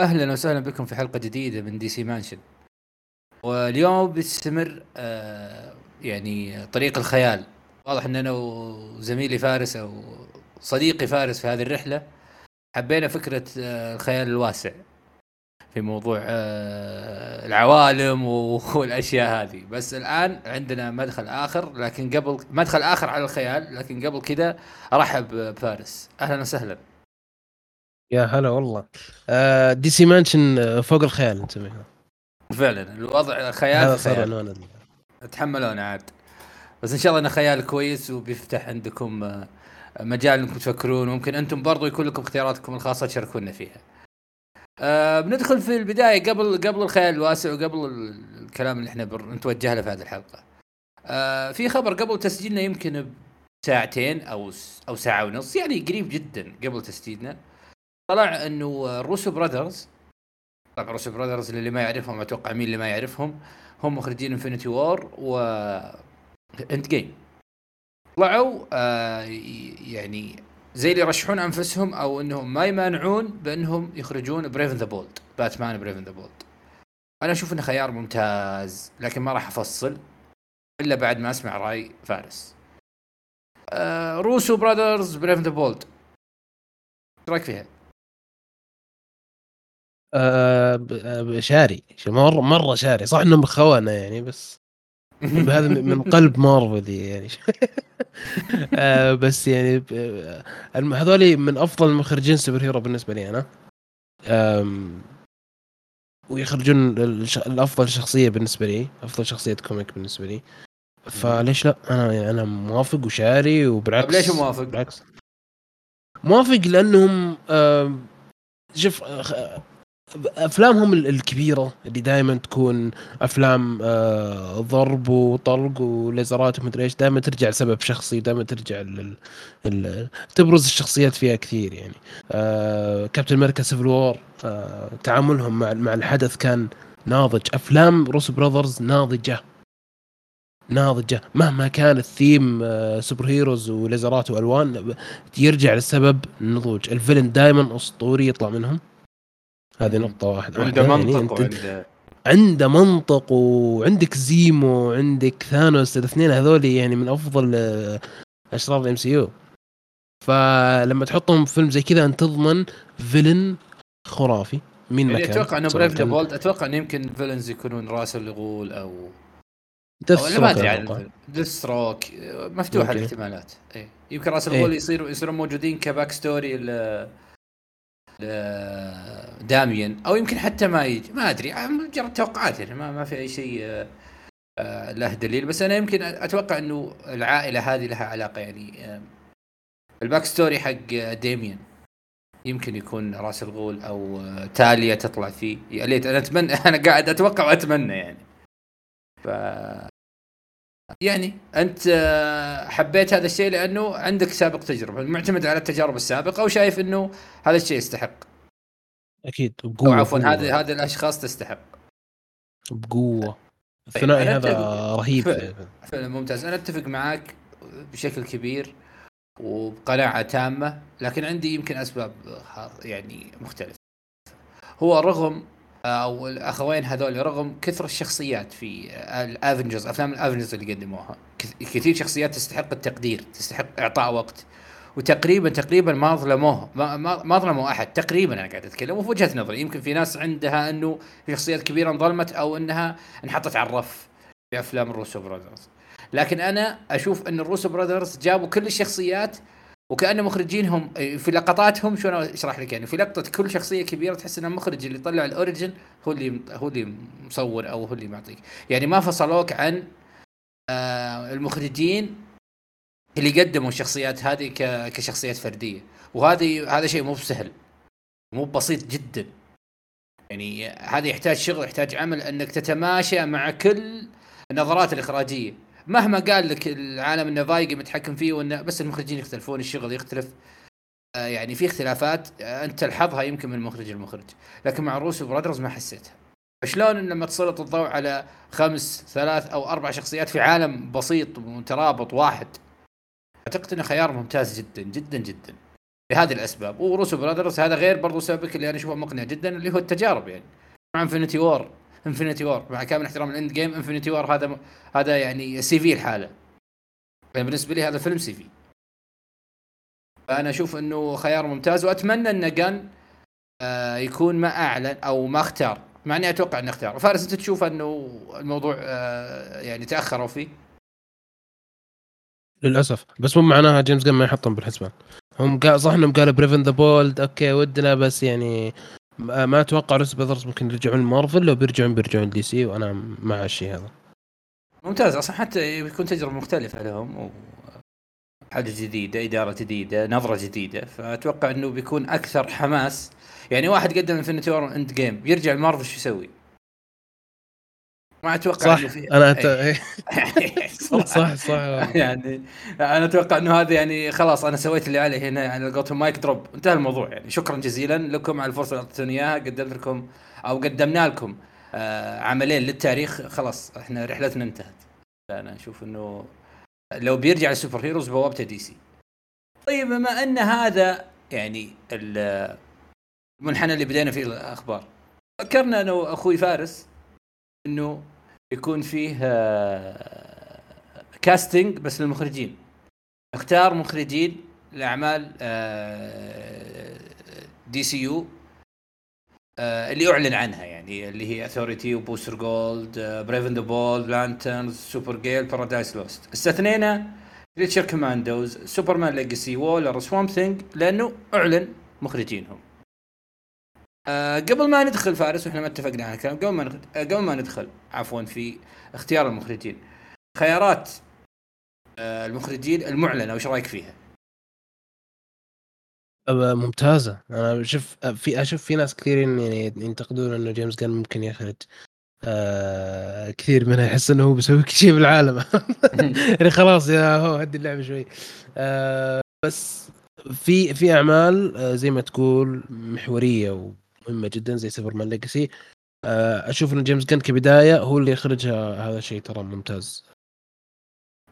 أهلا وسهلا بكم في حلقة جديدة من DC Mansion واليوم بيستمر آه يعني طريق الخيال. واضح إن أنا وزميلي فارس أو صديقي فارس في هذه الرحلة حبينا فكرة آه الخيال الواسع في موضوع آه العوالم والأشياء هذه. بس الآن عندنا مدخل آخر لكن قبل مدخل آخر على الخيال لكن قبل كذا أرحب بفارس. أهلا وسهلا. يا هلا والله. آه DC Mansion فوق الخيال نسميها فعلا الوضع خيال هذا في صار خيال عنوان تحملونا عاد. بس إن شاء الله إنه خيال كويس وبيفتح عندكم آه، مجال إنكم تفكرون. وممكن أنتم برضو يكون لكم اختياراتكم الخاصة تشاركونا فيها. أه بندخل في البداية قبل قبل الخيال الواسع وقبل ال- الكلام اللي إحنا نتوجه له في هذه الحلقة. أه في خبر قبل تسجيلنا يمكن بساعتين أو أو ساعة ونص يعني قريب جدا قبل تسجيلنا. طلع إنه Russo Brothers طبعا Russo Brothers اللي ما يعرفهم أتوقع مين اللي ما يعرفهم هم مخرجين Infinity War و Endgame طلعوا آه يعني زي اللي يرشحون أنفسهم أو إنهم ما يمانعون بإنهم يخرجون Brave and the Bold باتمان Brave and the Bold أنا أشوف إنه خيار ممتاز لكن ما راح أفصل إلا بعد ما أسمع رأي فارس. آه Russo Brothers Brave and the Bold إيش رأيك فيها؟ آه آه، شاري. مرة مرة شاري. صح انهم خونه يعني بس هذا من قلب مارفل يعني. آه بس يعني هذول من أفضل المخرجين superhero بالنسبة لي أنا. ويخرجون الأفضل شخصية بالنسبة لي أفضل شخصية كوميك بالنسبة لي. فليش لا؟ أنا يعني أنا موافق وشاري وبالعكس. طيب ليش موافق؟ بالعكس. موافق لأنهم شوف أفلامهم ال- الكبيرة اللي دائما تكون أفلام آه، ضرب وطلق وليزرات ومدري إيش دائما ترجع لسبب شخصي دائما ترجع لل... ال... تبرز الشخصيات فيها كثير يعني. آه، Captain America Civil War آه، تعاملهم مع مع الحدث كان ناضج. أفلام Russo Brothers ناضجة. ناضجة. مهما كان ال theme superheroes وليزرات وألوان يرجع للسبب النضوج ال villain دائما أسطوري يطلع منهم. هذه. نقطة واحدة عنده. يعني منطق أنت- وعنده عنده منطق وعندك زيمو وعندك ثانوس الاثنين هذول يعني من أفضل آه، أشرار ال MCU فلما تحطهم في فيلم زي كذا أنت تضمن villain خرافي مين يعني كان أتوقع إنه Brave and the Bold أتوقع إنه يمكن villains يكونون راس الغول أو Death ما stroke أدري. عن Deathstroke مفتوحة. الاحتمالات اي يمكن راس إيه. الغول يصيروا يصيرون موجودين ك backstory داميان أو يمكن حتى ما يجي ما أدري مجرد توقعات يعني ما ما في أي شيء آه، آه، له دليل. بس أنا يمكن أتوقع إنه العائلة هذه لها علاقة يعني آه، ال backstory حق آه، ديميان يمكن يكون راس الغول أو آه، تاليا تطلع فيه. يا ليت أنا أتمنى أنا قاعد أتوقع وأتمنى يعني. ف يعني أنت آه، حبيت هذا الشيء لأنه عندك سابق تجربة معتمد على التجارب السابقة وشايف إنه هذا الشيء يستحق. أكيد أو بقوة. عفوا. هذه هذه الأشخاص تستحق. بقوة. الثنائي هذا أتفق- رهيب. فعلا. ممتاز. أنا أتفق معاك بشكل كبير وبقناعة تامة لكن عندي يمكن أسباب يعني مختلفة. هو رغم أو الأخوين هذول رغم كثر الشخصيات في الأفنجرز أفلام الأفنجرز اللي قدموها. كث- كثير شخصيات تستحق التقدير تستحق إعطاء وقت. وتقريبا تقريبا ما ظلموه ما, ما, ما ظلموا أحد تقريبا أنا قاعد أتكلم وفي وجهة نظري. يمكن في ناس عندها إنه في شخصيات كبيرة انظلمت أو إنها انحطت على الرف في أفلام الروسو براذرز. لكن أنا أشوف إن الروسو براذرز جابوا كل الشخصيات وكأن مخرجينهم في لقطاتهم شلون أشرح لك يعني في لقطة كل شخصية كبيرة تحس ان المخرج اللي طلع الأوريجن هو اللي هو اللي مصور أو هو اللي معطيك. يعني ما فصلوك عن آه المخرجين اللي قدموا الشخصيات هذه كشخصيات فردية. وهذه هذا شيء مو بسهل مو بسيط جدا. يعني هذا يحتاج شغل يحتاج عمل إنك تتماشى مع كل النظرات الإخراجية. مهما قال لك العالم إنه فايقي متحكم فيه وإنه بس المخرجين يختلفون الشغل يختلف. آه يعني في اختلافات آه أنت تلحظها يمكن من مخرج لمخرج. لكن مع روسو برادرز ما حسيتها. شلون لما تسلط الضوء على خمس ثلاث أو أربع شخصيات في عالم بسيط ومترابط واحد أعتقد إنه خيار ممتاز جدا جدا جدا. لهذه الأسباب. و Russo Brothers هذا غير برضو سببك اللي أنا أشوفه مقنع جدا اللي هو التجارب يعني. مع Infinity War. Infinity War مع كامل احترام ال Endgame Infinity War هذا هذا يعني CV الحالة. يعني بالنسبة لي هذا فيلم CV فأنا أشوف إنه خيار ممتاز وأتمنى إن Gunn آه يكون ما أعلن أو ما اختار. مع إني أتوقع إنه اختار. فارس أنت تشوف إنه الموضوع آه يعني تأخروا فيه؟ للأسف. بس مو معناها جيمس غن ما يحطهم بالحسبان. هم صح إنهم قالوا Brave and the Bold okay ودنا بس يعني ما أتوقع روس براذرز ممكن يرجعون مارفل لو بيرجعون بيرجعون دي سي وأنا مع الشيء هذا ممتاز أصلا حتى يكون تجربة مختلفة لهم و حاجة جديدة إدارة جديدة نظرة جديدة فأتوقع إنه بيكون أكثر حماس يعني واحد قدم Infinity War Endgame يرجع المارفل شو يسوي؟ ما أتوقع صح. أنا أت... صح صح صح. يعني أنا أتوقع إنه هذا يعني خلاص أنا سويت اللي علي هنا يعني قولتهم mic drop انتهى الموضوع يعني. شكرا جزيلا لكم على الفرصة اللي أعطيتوني إياها. قدمت لكم أو قدمنا لكم آه عملين للتاريخ. خلاص إحنا رحلتنا انتهت. أنا أشوف إنه لو بيرجع ال superheroes بوابته دي سي. طيب بما أن هذا يعني المنحنى اللي بدينا فيه الأخبار فكرنا أنا واخوي فارس إنه يكون فيه casting آه، بس للمخرجين. اختار مخرجين لأعمال DCU اللي أعلن عنها يعني اللي هي Authority و Booster Gold Brave and the Bold Lanterns Supergirl Paradise Lost استثنينا Creature Commandos Superman Legacy Waller Swamp Thing لأنه أعلن مخرجينهم. آه قبل ما ندخل فارس وإحنا ما اتفقنا على الكلام قبل ما آه قبل ما ندخل عفوا في اختيار المخرجين. خيارات آه المخرجين المعلنة وش رأيك فيها؟ ممتازة. أنا أشوف في أشوف في ناس كثيرين يعني ينتقدون إنه جيمس جان ممكن يخرج. آه كثير منها يحس إنه هو بيسوي كل شيء بالعالم. يعني خلاص يا هو هدي اللعبة شوي. آه بس في في أعمال آه زي ما تقول محورية ومهمه جدا زي Superman Legacy آه أشوف إن جيمس جان كبداية هو اللي يخرجها هذا شيء ترى ممتاز.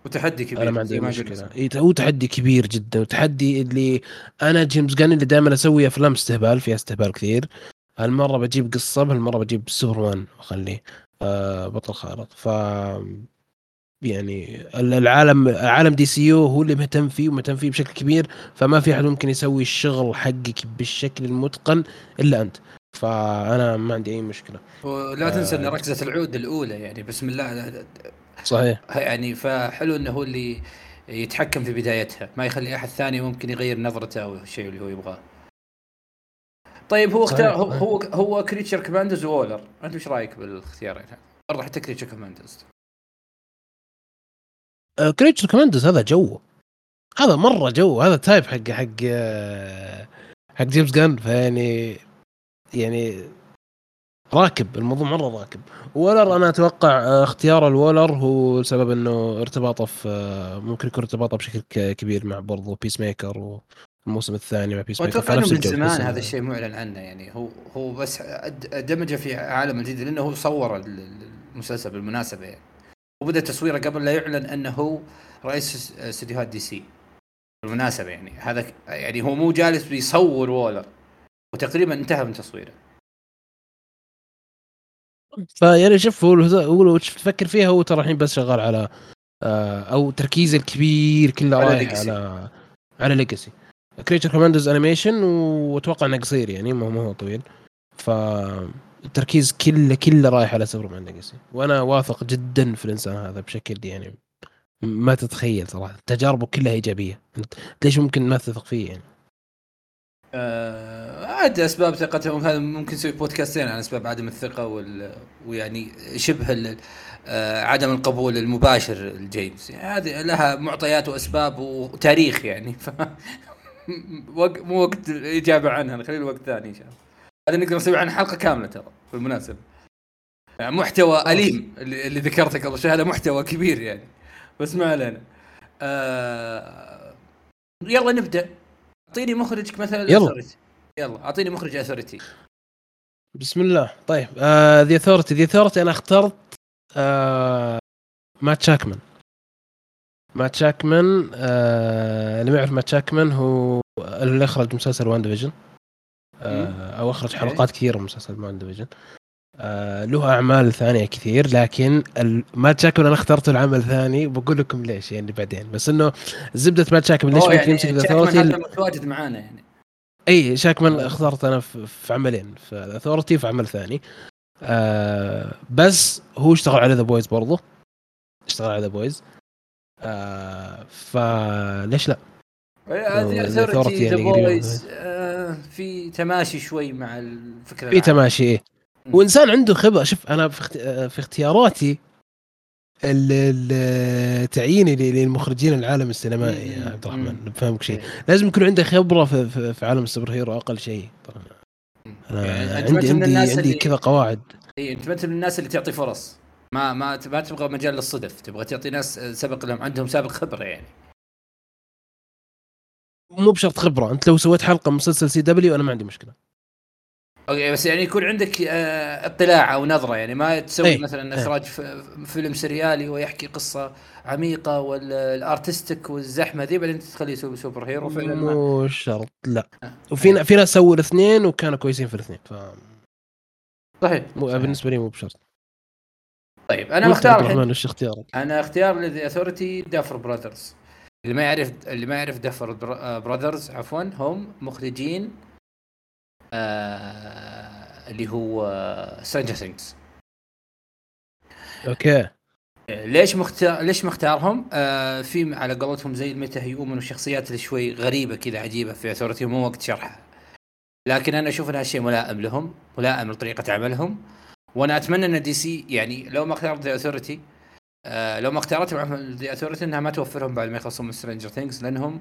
وتحدي كبير أنا ما عندي مشكلة. هو تحدي كبير جدا. وتحدي اللي أنا جيمس جان اللي دائما أسوي أفلام استهبال فيها استهبال كثير. هالمرة بجيب قصة هالمره بجيب سوبرمان واخليه آه بطل خارق. ف يعني العالم عالم DCU هو اللي مهتم فيه ومهتم فيه بشكل كبير فما في أحد ممكن يسوي الشغل حقك بالشكل المتقن إلا أنت. فأنا ما عندي أي مشكلة. ولا تنسى إن آه. ركزة العود الأولى يعني بسم الله. صحيح. يعني فحلو إنه هو اللي يتحكم في بدايتها ما يخلي أحد ثاني ممكن يغير نظرته أو الشيء اللي هو يبغاه. طيب هو اختار هو هو, هو Creature Commandos و Waller. أنت إيش رأيك بالاختيارين برضه حتى كريتشر كوماندوز كريتشر كوماندوز هذا جو. هذا مرة جو. هذا type حق حق آه، حق جيمس جان فيعني يعني راكب. الموضوع مرة راكب. Waller أنا أتوقع آه، اختيار ال Waller هو سبب إنه ارتباطه في آه، ممكن يكون ارتباطه بشكل كبير مع برضو Peacemaker والموسم الثاني مع Peacemaker من زمان هذا الشيء معلن عنه. يعني هو هو بس دمجه في عالم الجديد لأنه هو صور المسلسل بالمناسبة يعني. وبدأ تصويره قبل لا يعلن أنه هو رئيس استديوهات دي سي. بالمناسبة يعني هذا يعني هو مو جالس بيصور وولر وتقريبا انتهى من تصويره. فيعني شوف هو هو تفكر فيها هو ترى الحين بس شغال على آه، أو تركيزه الكبير كله رايح على على Legacy Creature Commandos animation وأتوقع إنه قصير يعني ما هو طويل. ف التركيز كله كله رايح على Superman Legacy. وأنا واثق جدا في الإنسان هذا بشكل يعني ما تتخيل صراحة. تجاربه كلها إيجابية. ليش ممكن ما تثق فيه يعني؟ آه عاد أسباب ثقتهم. هذا ممكن نسوي بودكاستين عن أسباب عدم الثقة وال... ويعني شبه آه عدم القبول المباشر لجيمس. يعني هذه لها معطيات وأسباب وتاريخ يعني. ف مو وقت الاجابه عنها. خلينا وقت ثاني إن شاء الله. هذا نقدر نسوي عنها حلقة كاملة ترى. بالمناسبة. يعني محتوى أليم اللي, ذكرته قبل شوي هذا محتوى كبير يعني. بس ما علينا. آه يلا نبدأ. أعطيني مخرجك مثلا يلا. يلا أعطيني مخرج اثورتي بسم الله. طيب ذا اثورتي ذا اثورتي أنا اخترت آه مات شاكمان. مات شاكمان آه اللي ما يعرف مات شاكمان هو اللي أخرج مسلسل WandaVision. أو أخرج. حلقات كثيرة من مسلسل WandaVision له أعمال ثانية كثير لكن مات شاكمن أنا اخترت العمل الثاني بقول لكم ليش يعني بعدين. بس إنه زبدة مات شاكمن ليش ممكن يعني يمسك ذا؟ هذا متواجد معانا يعني. إي شاكمان اخترت أنا في, في عملين في Authority في عمل ثاني. آه بس هو اشتغل على The Boys برضه اشتغل على The Boys آه فليش لا؟ The Authority Authority ذا يعني. Boys في تماشي شوي مع الفكرة في تماشي إيه. وإنسان عنده خبرة شوف أنا في. في اختياراتي تعييني للمخرجين العالم السينمائي يا. عبد الرحمن. بفهمك شيء إيه. لازم يكون عنده خبرة في, في, عالم ال superhero أقل شيء طبعا أنا يعني عندي عندي عندي كذا قواعد اي أنت من الناس اللي تعطي فرص ما ما ما تبغى مجال للصدف تبغى تعطي ناس سبق لهم عندهم سابق خبرة يعني مو بشرط خبرة أنت لو سويت حلقة مسلسل CW أنا ما عندي مشكلة okay بس يعني يكون عندك آه، اطلاع أو نظرة يعني ما تسوي إيه، مثلا إيه. إخراج ف- فيلم سريالي ويحكي قصة عميقة وال artistic والزحمة ذي بعدين تخليه يسوي superhero فعلا مو شرط لا آه. وفي في ناس سووا الاثنين وكانوا كويسين في الاثنين ف صحيح. بالنسبة لي مو بشرط طيب أنا الحين الرحمن وش اختيارك؟ أنا اختيار ل The Authority Duffer Brothers اللي ما يعرف اللي ما يعرف Duffer Brothers عفوا هم مخرجين آه اللي هو Stranger Things okay ليش مختار ليش مختارهم؟ آه في على قولتهم زي ال metahuman والشخصيات اللي شوي غريبة كذا عجيبة في Authority مو وقت شرحها. لكن أنا أشوف إنها شيء ملائم لهم، ملائم لطريقة عملهم وأنا أتمنى إن دي سي يعني لو ما اختارت Authority آه لو ما اختارتهم عمل The Authority إنها ما توفرهم بعد ما يخلصون من Stranger Things لأنهم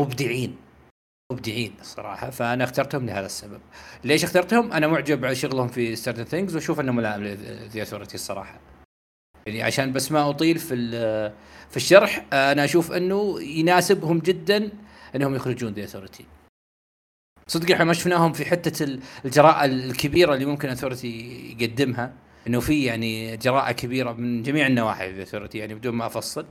مبدعين مبدعين الصراحة فأنا اخترتهم لهذا السبب. ليش اخترتهم؟ أنا معجب على شغلهم في Stranger Things وأشوف انه ملائم ل The Authority الصراحة. يعني عشان بس ما أطيل في في الشرح أنا أشوف إنه يناسبهم جدا إنهم يخرجون The Authority صدق إحنا ما شفناهم في حتة ال- الجراءة الكبيرة اللي ممكن Authority يقدمها إنه في يعني جراءة كبيرة من جميع النواحي في يعني بدون ما أفصل.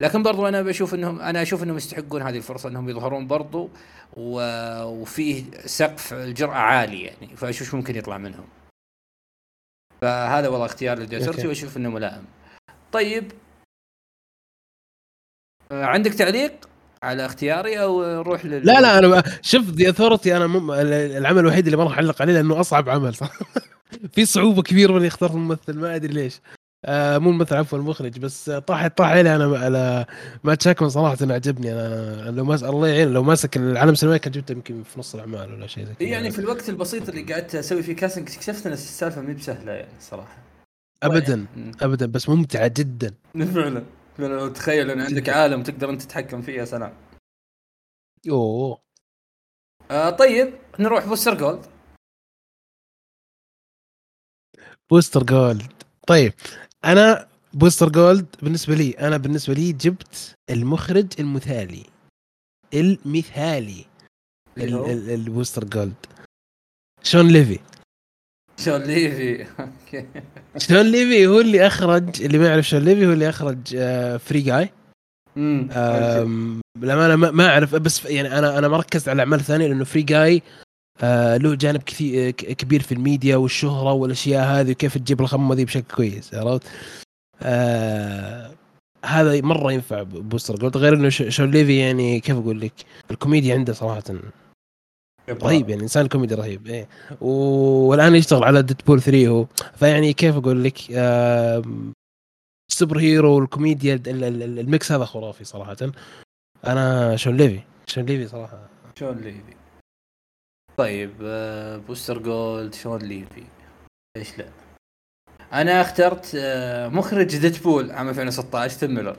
لكن برضو أنا بشوف إنهم أنا أشوف إنهم يستحقون هذه الفرصة إنهم يظهرون برضو و... وفيه سقف الجرأة عالي يعني فأشوف ممكن يطلع منهم. فهذا والله اختيار لل Authority أوكي. وأشوف إنه ملائم. طيب. عندك تعليق على اختياري أو نروح لل؟ لا لا أنا شوف The Authority أنا مم... العمل الوحيد اللي ما راح أعلق عليه لأنه أصعب عمل صح؟ في صعوبة كبيرة اني اختار الممثل ما أدري ليش. آه مو الممثل عفوا المخرج بس آه، طاح طاح علي أنا على مات شاكمان صراحة أنا عجبني. أنا لو ماس الله يعين لو ماسك العالم السينمائي كان جبته يمكن في نص الأعمال ولا شيء زي كذا. يعني في الوقت البسيط اللي قعدت أسوي فيه casting اكتشفت إن السالفة مي بسهلة يعني صراحة. ابدا. ابدا بس ممتعة جدا. فعلا فعلا. تخيل إن عندك عالم تقدر أنت تتحكم فيه يا سلام. اوه آه طيب نروح بوستر جولد. بوستر جولد. طيب أنا بوستر جولد بالنسبة لي أنا بالنسبة لي جبت المخرج المثالي. المثالي. البوستر جولد. شون ليفي. شون ليفي. أوكي. شون ليفي هو اللي أخرج اللي ما يعرف شون ليفي هو اللي أخرج Free Guy امم آم، للأمانة ما ما أعرف بس يعني أنا أنا ما ركزت على الأعمال الثانية لأنه Free Guy آه له جانب كثير ك- كبير في الميديا والشهرة والأشياء هذه وكيف تجيب الخمة ذي بشكل كويس عرفت؟ آه هذا مرة ينفع بوستر جولد غير إنه شون ليفي يعني كيف أقول لك؟ الكوميديا عنده صراحة رهيب يعني إنسان كوميدي رهيب إيه. والآن يشتغل على ديدبول 3 هو. فيعني كيف أقول لك؟ آم، ال superhero والكوميديا ال- ال- ال- ال mix هذا خرافي صراحة. أنا شون ليفي شون ليفي صراحة. شون ليفي. طيب آه، بوستر جولد شون ليفي ليش لا؟ أنا اخترت آه، مخرج ديدبول عام 2016 تيم ميلر.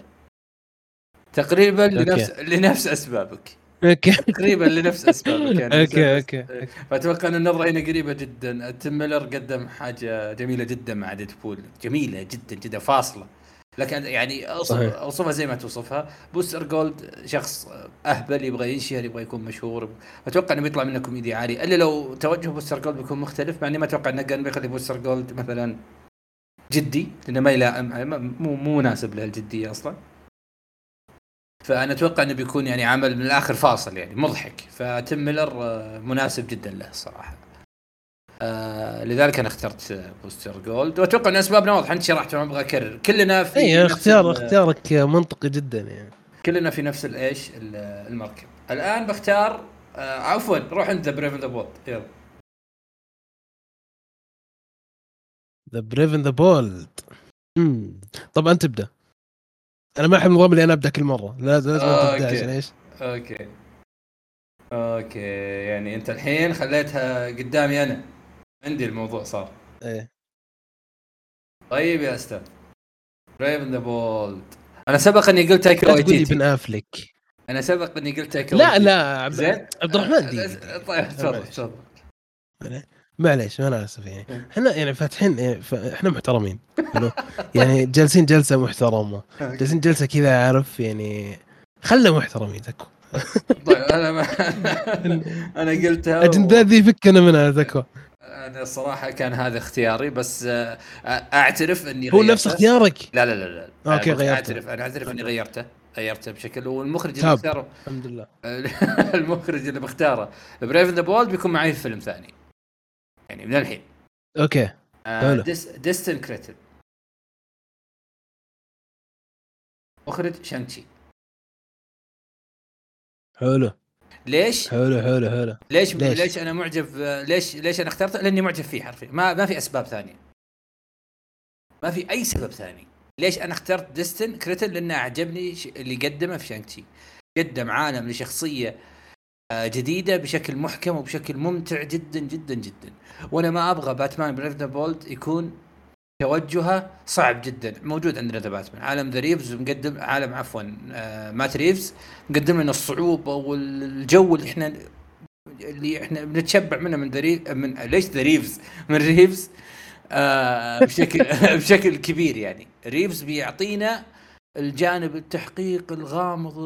تقريبا لنفس لنفس أسبابك. أوكي. تقريبا لنفس أسبابك يعني. أوكي أوكي. فأتوقع إن النظرة هنا قريبة جدا. تيم ميلر قدم حاجة جميلة جدا مع ديدبول. جميلة جدا جدا فاصلة. لكن يعني اوصف صحيح. أوصفها زي ما توصفها. بوستر جولد شخص أهبل يبغى ينشهر يبغى يكون مشهور. أتوقع إنه بيطلع منه كوميديا عالي. إلا لو توجه بوستر جولد بيكون مختلف مع إني ما أتوقع إنه كان بيخلي بوستر جولد مثلا جدي لأنه ما يلائم مو مو مناسب له الجدية أصلا. فأنا أتوقع إنه بيكون يعني عمل من الآخر فاصل يعني مضحك. فتيم ميلر آه، مناسب جدا له الصراحه آه لذلك أنا اخترت بوستر جولد. وأتوقع إن أسبابنا واضحة. أنت شرحت ما أبغى أكرر. كلنا في اي اختيار اختيارك منطقي جدا يعني. كلنا في نفس الايش ال- المركب. الآن بختار آه عفوا روح انت Brave the Bold يلا. The Brave the Bold طبعا تبدا أنا ما أحب النظام اللي أنا أبدأ كل مرة. لازم لازم تبدأ أوكي. عشان إيش؟ أوكي. أوكي. يعني أنت الحين خليتها قدامي أنا. عندي الموضوع صار. إيه. طيب يا أستاذ. بريف ذا بولد أنا سبق إني قلت لي وايتيتي بن أفلك. أنا سبق إني قلت تايكا لا. لا عبد, زين؟ عبد الرحمن دقيقة. طيب تفضل. تفضل. معليش أنا آسف يعني. إحنا يعني فاتحين ف- إحنا محترمين يعني جالسين جلسة محترمة. جالسين جلسة كذا عارف يعني خلنا محترمين تكو. طيب أنا ما أنا قلتها اجندات ذي فكنا منها تكو. أنا الصراحه كان هذا اختياري بس آه، أعترف إني هو نفس غيرته. اختيارك؟ لا لا لا لا. أوكي، أنا غيرته. أعترف أنا أعترف إني غيرته غيرته بشكل والمخرج اللي تاب. بختاره الحمد لله. المخرج اللي بختاره. Brave the Bold بيكون معي في فيلم ثاني. يعني من الحين. أوكي. ديستن كريتن مخرج شانغ تشي حلو. ليش؟ حلو حلو حلو ليش ليش؟ ليش أنا معجب ليش ليش أنا اخترته؟ لأني معجب فيه حرفيا ما ما في أسباب ثانية. ما في أي سبب ثاني. ليش أنا اخترت ديستن كريتن؟ لأنه أعجبني اللي قدمه في شانغ تشي. قدم عالم لشخصية آه، جديدة بشكل محكم وبشكل ممتع جدا جدا جدا. وأنا ما أبغى باتمان Brave the Bold يكون توجهه صعب جدا موجود عندنا The Batman. عالم ذا ريفز مقدم عالم عفوا آه مات ريفز مقدم لنا الصعوبة والجو اللي إحنا اللي إحنا بنتشبع منه من ذري من ليش ذا ريفز؟ من ريفز آه بشكل بشكل كبير يعني. ريفز بيعطينا الجانب التحقيق الغامض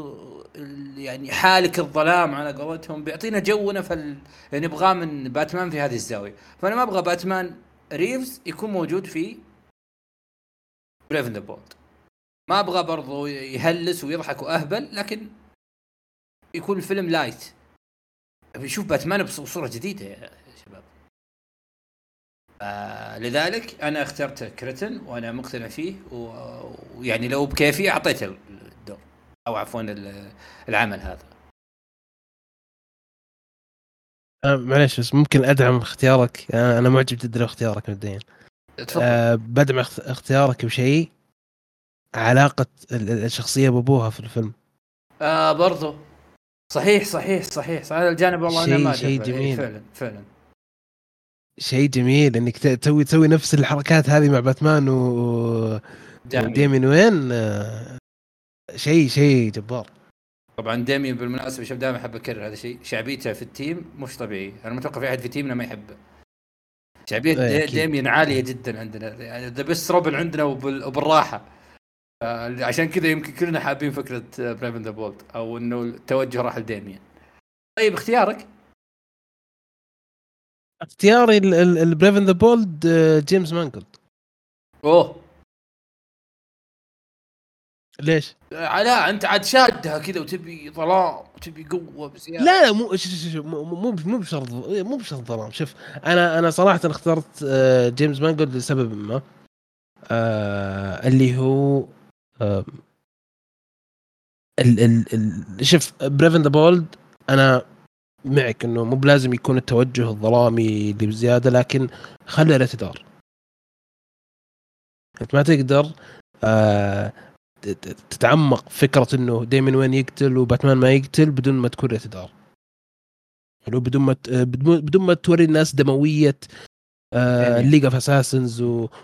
ال- يعني حالك الظلام على قولتهم بيعطينا جونا فال يعني نبغاه من باتمان في هذه الزاوية. فأنا ما أبغى باتمان ريفز يكون موجود في Brave the Bold ما أبغى برضو يهلس ويضحك وأهبل لكن يكون الفيلم light بيشوف باتمان بص- بصورة جديدة يا شباب. آه لذلك أنا اخترت كريتن وأنا مقتنع فيه ويعني لو بكيفي أعطيته الدور أو عفوا ال- العمل هذا. آه معلش بس ممكن أدعم اختيارك. أنا معجب جدا باختيارك مبدئيا. آه بدعم اخت- اختيارك بشيء علاقة ال- ال- الشخصية بأبوها في الفيلم. آه برضو. صحيح صحيح صحيح. هذا الجانب والله أنا شيء- ما شيء. جميل. فعلا فعلا. شيء جميل إنك تسوي تسوي نفس الحركات هذه مع باتمان و. ديمين وين. آه، شيء شيء جبار. طبعا ديميان بالمناسبة شوف دائما أحب أكرر هذا الشيء شعبيته في ال team مش طبيعي. أنا متوقع في أحد في team نا ما يحبه شعبية إيه، دي أكيد. ديميان عالية جدا عندنا. يعني the best روبن عندنا وبال- وبالراحة. عشان كذا يمكن كلنا حابين فكرة Brave and the Bold أو إنه التوجه راح لديميان. طيب اختيارك؟ اختياري ال Brave and the Bold جيمس مانجولد أوه. ليش؟ آه، لا انت عاد شادها كذا وتبي ظلام وتبي قوة بزيادة. لا لا مو ش- ش- ش- مو مو مو بشرط مو بشرط ظلام. شوف أنا أنا صراحة اخترت آه، جيمس مانجولد لسبب ما آه، اللي هو آه، ال ال ال شوف Brave and the Bold أنا معك إنه مو بلازم يكون التوجه الظلامي اللي بزيادة لكن خليه Rated R أنت ما تقدر آه تتعمق فكرة إنه دايما وين يقتل وباتمان ما يقتل بدون ما تكون Rated R حلو؟ بدون ما ت- بدون ما توري الناس دموية آه ديمين. League of Assassins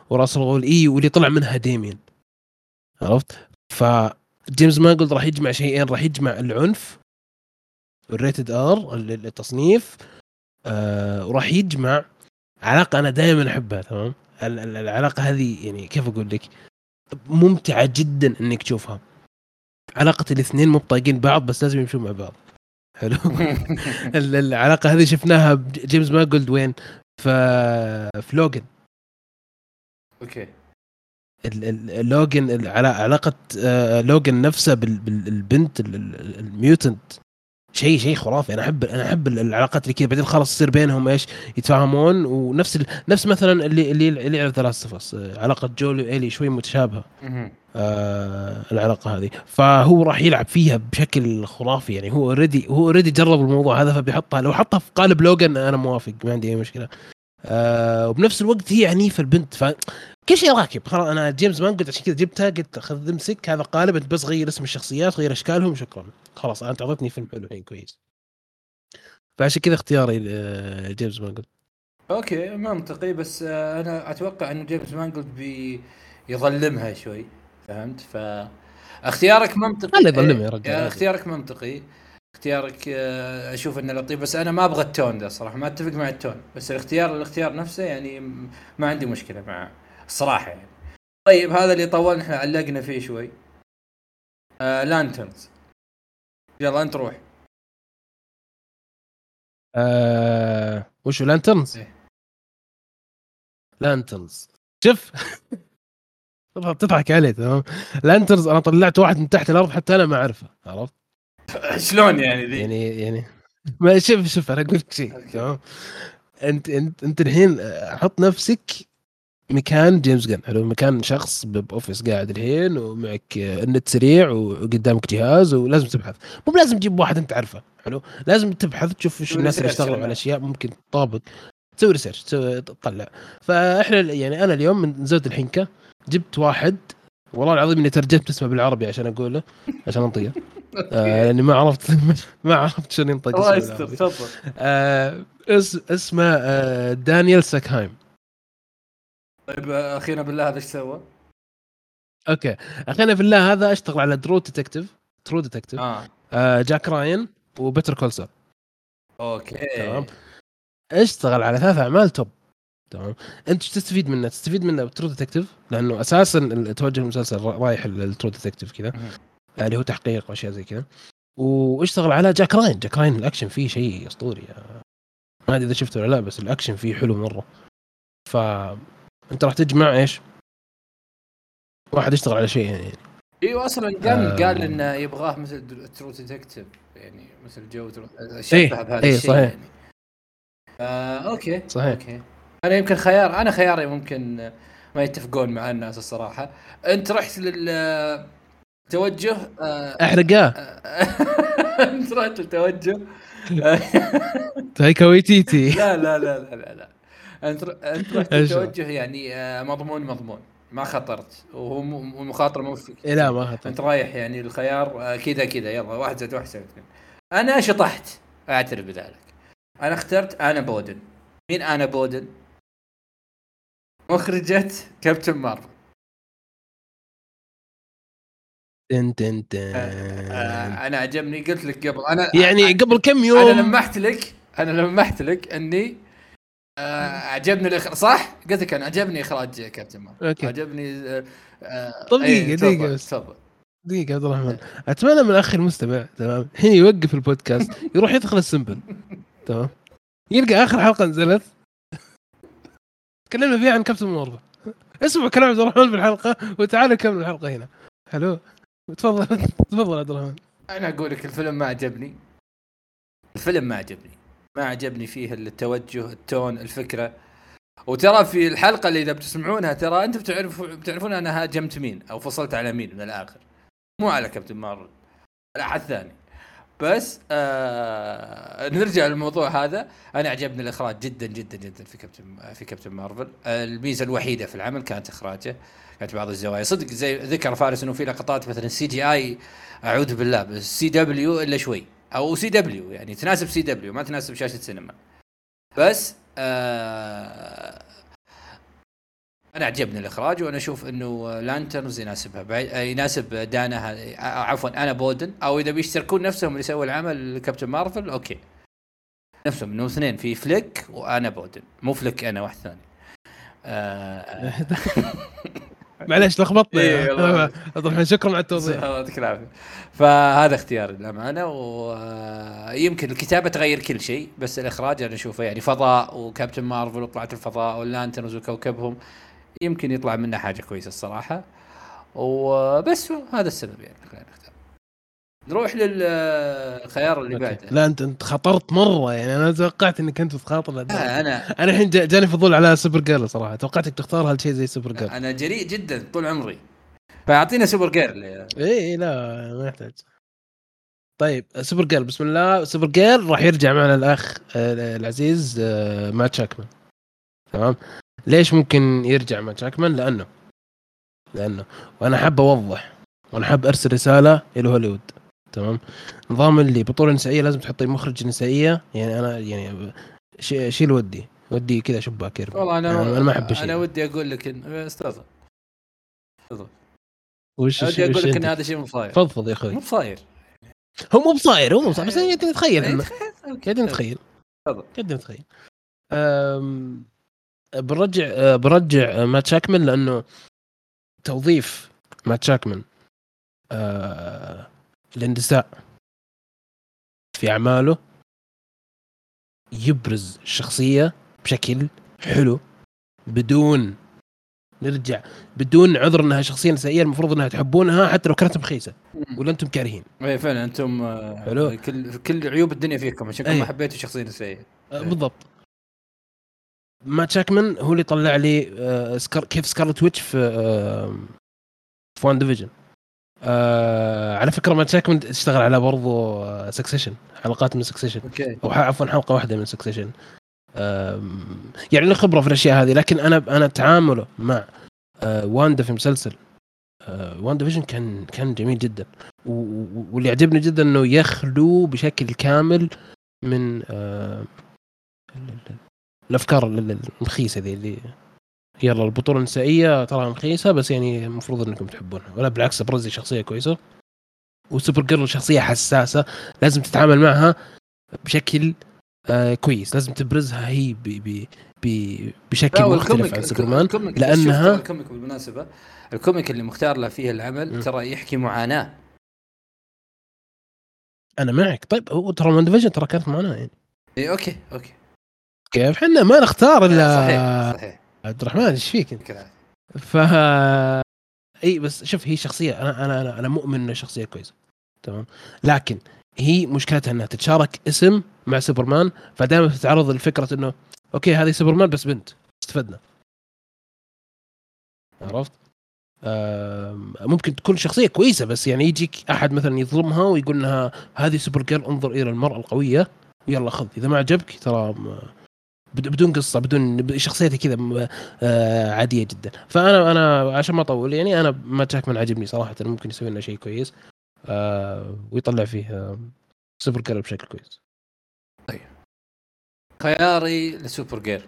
وراس الغول. إي واللي طلع منها ديمين. عرفت؟ فجيمس مانجولد راح يجمع شيئين. راح يجمع العنف ال Rated R التصنيف آه وراح يجمع علاقة أنا دائما أحبها تمام؟ ال- ال- العلاقة هذه يعني كيف أقول لك؟ ممتعة جدا إنك تشوفها. علاقة الاثنين مو بطايقين بعض بس لازم يمشون مع بعض. حلو؟ ال- العلاقة هذه شفناها بجيمس مانجولد وين؟ في في لوجن أوكي. ال- ال- لوجن علاقة آه، لوجن نفسه بال- بالبنت ال- ال- ال mutant. شيء شيء خرافي. أنا احب أنا أحب العلاقات اللي كذا. بعدين خلاص يصير بينهم إيش؟ يتفاهمون. ونفس ال... نفس مثلا اللي اللي اللي يعرف The Last of Us علاقة جويل وإيلي شوي متشابهة. آه العلاقة هذه. فهو راح يلعب فيها بشكل خرافي. يعني هو already هو already جرب الموضوع هذا فبيحطها. لو حطها في قالب لوجن أنا موافق. ما عندي أي مشكلة. آه وبنفس الوقت هي عنيفة البنت. ف كل شيء راكب. خلاص أنا جيمس مانجولد عشان كذا جبتها قلت خذ امسك هذا قالب انت بس غير اسم الشخصيات غير أشكالهم شكرا. خلاص انت اعطيتني فيلم حلو الحين كويس. فعشان كذا اختياري آه، جيمس مانجولد. أوكي منطقي. بس آه، أنا أتوقع انه جيمس مانجولد بيظلمها شوي. فهمت؟ ف اختيارك منطقي. خلي يظلمها يا إيه، رجال. اختيارك منطقي. اختيارك آه، أشوف إنه لطيف. بس أنا ما أبغى ال tone ده صراحة ما أتفق مع ال tone. بس الاختيار الاختيار نفسه يعني ما عندي مشكلة معه الصراحه يعني. طيب هذا اللي طولنا إحنا علقنا فيه شوي. آه Lanterns يلا أنت روح. آه وشو Lanterns؟ إيه. Lanterns شوف. تضحك- تضحك عليه تمام؟ Lanterns أنا طلعت واحد من تحت الأرض حتى أنا ما أعرفه عرفت؟ شلون يعني ذي؟ يعني يعني. ما شوف شوف أنا أقول لك شيء. تمام؟ أنت أنت أنت الحين حط نفسك مكان جيمس غان حلو مكان شخص ب office قاعد الحين ومعك النت سريع وقدامك جهاز ولازم تبحث. مو لازم تجيب واحد أنت تعرفه حلو؟ لازم تبحث تشوف إيش تسوي الناس اللي اشتغلوا. على اشياء ممكن تطابق. تسوي research تطلع. فإحنا يعني أنا اليوم من زود الحنكة جبت واحد والله العظيم إني ترجمت اسمه بالعربي عشان أقوله عشان أنطقه. آه يعني ما عرفت ما عرفت شلون ينطق الله اسمه يستر. تفضل. آه اس اسمه آه دانيال ساكهايم. طيب آه، أخينا بالله هذا إيش سوى؟ أوكي. اخينا في الله هذا اشتغل على True Detective True Detective. آه. آه جاك راين و Better Call Saul أوكي. تمام. اشتغل على ثلاث أعمال top. تمام. أنت إيش تستفيد منه؟ تستفيد منه ب True Detective لأنه أساسا توجه المسلسل را- رايح لل True Detective كذا مهم. اللي هو تحقيق وأشياء زي كذا. واشتغل على جاك راين. جاك راين الأكشن فيه شيء أسطوري ما أدري إذا شفته ولا لا بس الأكشن فيه حلو مرة. ف انت راح تجمع إيش؟ واحد يشتغل على شيء يعني أيوه أصلا غان آه. قال إنه يبغاه مثل True Detective يعني مثل جو True إيه، شبه بهذا إيه، الشيء صحيح. يعني آه أوكي صحيح. أوكي أنا يمكن خيار أنا خياري ممكن ما يتفقون مع الناس الصراحة أنت رحت لل توجه آه، احرقاه أنت رحت للتوجه تايكا ويتيتي لا لا لا لا لا, لا. أنت أنت رحت؟ للتوجه يعني آه، مضمون مضمون. ما خطرت. وهو م- والمخاطره مو فيك إيه لا ما أنت خطر رايح يعني الخيار آه، كذا كذا. يلا واحد زائد واحد يساوي اثنين. أنا شطحت. أعترف بذلك. أنا اخترت أنا بودن. مين أنا بودن؟ مخرجة كابتن مارفل. تن تن تن. آه، أنا عجبني. قلت لك قبل أنا يعني قبل كم يوم؟ أنا لمحت لك أنا لمحت لك أني عجبني الإخراج صح؟ قلت لك أنا عجبني إخراج كابتن مارفل. أوكي. عجبني آه آه طب إيه، دقيقة- تفضل، دقيقة بس. تفضل. دقيقة عبد الرحمن. أتمنى من الاخ المستمع تمام الحين يوقف البودكاست يروح يدخل السمبل. تمام. يلقى آخر حلقة نزلت. تكلمنا فيها عن كابتن مارفل. اسمع كلام عبد الرحمن في الحلقة وتعال نكمل الحلقة هنا. حلو تفضل تفضل عبد الرحمن. أنا أقول لك الفيلم ما عجبني. الفيلم ما عجبني. ما عجبني فيه التوجه التون الفكرة. وترى في الحلقة اللي إذا بتسمعونها ترى أنتم بتعرفوا بتعرفون أنا هاجمت مين أو فصلت على مين من الآخر. مو على كابتن مارفل على أحد ثاني. بس آه نرجع للموضوع هذا. أنا عجبني الإخراج جدا جدا جدا في كابتن في كابتن مارفل. الميزة الوحيدة في العمل كانت إخراجه. كانت بعض الزوايا. صدق زي ذكر فارس إنه في لقطات مثلا CGI أعوذ بالله بس CW إلا شوي. أو CW يعني تناسب CW ما تناسب شاشة سينما. بس آه أنا عجبني الإخراج وأنا أشوف إنه Lanterns يناسبها آه، يناسب دانا آه، عفوا أنا بودن أو إذا بيشتركون نفسهم اللي سووا العمل كابتن مارفل أوكي. نفسهم إنه اثنين في فليك وأنا بودن مو فليك أنا واحد ثاني. آه معليش لخبطنا إيه، شكرا على التوضيح. يعطيك العافية. فهذا اختياري للأمانة ويمكن الكتابة تغير كل شيء بس الإخراج أنا أشوفه يعني فضاء وكابتن مارفل وطلعت الفضاء وال Lanterns وكوكبهم يمكن يطلع منه حاجة كويسة الصراحة. وبس هذا السبب يعني. نروح للخيار اللي بعده. لا انت أنت خطرت مرة يعني. أنا توقعت إنك أنت تخاطر لا أنا أنا الحين جا- جاني فضول على سوبر جيرل صراحة. توقعتك تختار هالشيء زي سوبر جيرل. أنا جريء جدا طول عمري. فاعطينا سوبر جيرل إيه إيه، لا ما يحتاج. طيب سوبر جيرل بسم الله. سوبر جيرل راح يرجع معنا الأخ آه، العزيز آه، مات شاكمان. تمام؟ ليش ممكن يرجع مات شاكمان؟ لأنه لأنه. وأنا حاب أوضح وأنا حاب أرسل رسالة إلى هوليوود. تمام؟ نظام اللي بطولة نسائية لازم تحطي مخرج نسائية يعني أنا يعني شي- شيل ودي ودي كذا شباك والله أنا أنا ما أحب أنا ودي أقول لك إن... أستاذ. وش ودي أقول لك إن؟ هذا شيء مو صاير. فضفض يا أخوي. مو صاير. هو مو بصاير هو مو بصاير بس. قاعدين نتخيل إحنا. قاعدين نتخيل. تفضل. قاعدين نتخيل. أم، بنرجع أه، بنرجع مات شاكمان لأنه توظيف مات شاكمان أه، النساء في أعماله يبرز الشخصيه بشكل حلو بدون نرجع بدون عذر إنها شخصية نسائية المفروض إنها تحبونها حتى لو كانت مخيسة ولا أنتم كارهين اي فعلا أنتم آه، حلو. كل كل عيوب الدنيا فيكم عشان. ما حبيتوا شخصية نسائية آه، إيه. بالضبط مات شاكمان هو اللي طلع لي آه، سكار كيف Scarlet Witch في آه، في WandaVision آه على فكرة مات شاكمان اشتغل على برضو Succession حلقات من Succession أوكي. أو عفوا حلقة واحدة من Succession يعني له خبرة في الأشياء هذه لكن أنا أنا تعامله مع آه واندا في مسلسل آه WandaVision كان كان جميل جدا. واللي يعجبني جدا إنه يخلو بشكل كامل من آه ال- ال- الأفكار ال- ال- المخيسة ذي اللي يلا البطولة النسائية ترى مخيسه بس يعني المفروض إنكم تحبونها. ولا بالعكس ابرزي شخصية كويسة. وسوبر جيرل شخصية حساسة لازم تتعامل معها بشكل آه كويس. لازم تبرزها هي ب ب ب بشكل مختلف عن سوبرمان. شوف ال comic بالمناسبة. ال comic اللي مختار له فيه العمل م. ترى يحكي معاناة. أنا معك. طيب هو ترى WandaVision ترى كانت معنا يعني. اي okay okay. كيف؟ إحنا ما نختار إلا صحيح صحيح. عبد الرحمن إيش فيك أنت؟ ف إي بس شوف هي شخصية أنا أنا أنا, أنا مؤمن إنها شخصية كويسة. تمام؟ لكن هي مشكلتها إنها تتشارك اسم مع سوبرمان فدائما تتعرض لفكره إنه okay هذه سوبرمان بس بنت استفدنا. عرفت؟ ممكن تكون شخصية كويسة بس يعني يجيك أحد مثلا يظلمها ويقول لها هذه سوبر جيرل انظر إلى المرأة القوية يلا خذ. إذا ما عجبك ترى بدون قصة بدون شخصيتي كذا آه، عادية جدا. فأنا أنا عشان ما أطول يعني أنا مات شاكمان عجبني صراحة ممكن يسوي لنا شيء كويس آه، ويطلع فيه آه، سوبر جيرل بشكل كويس. خياري لسوبر جيرل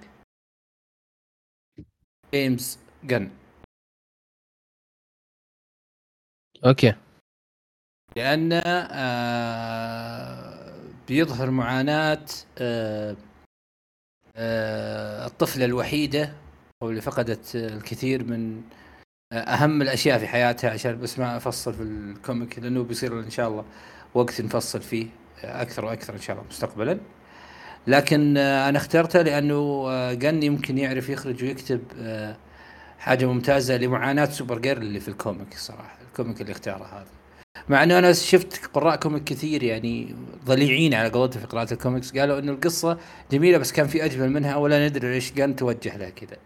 جيمس جن okay. لأنه آه بيظهر معاناة آه آه الطفلة الوحيدة أو اللي فقدت الكثير من آه أهم الأشياء في حياتها عشان بس ما أفصل في ال comic لأنه بيصير إن شاء الله وقت نفصل فيه أكثر وأكثر إن شاء الله مستقبلا. لكن آه أنا اخترته لأنه آه جن يمكن يعرف يخرج ويكتب حاجة ممتازة لمعاناة سوبر جيرل اللي في ال comic الصراحة ال comic اللي اختاره هذا. مع إنه أنا شفت قراء comic كثير يعني ضليعين على قولتهم في قراءة الكوميكس قالوا إنه القصة جميلة بس كان في أجمل منها ولا ندري ليش كان توجه لها كذا.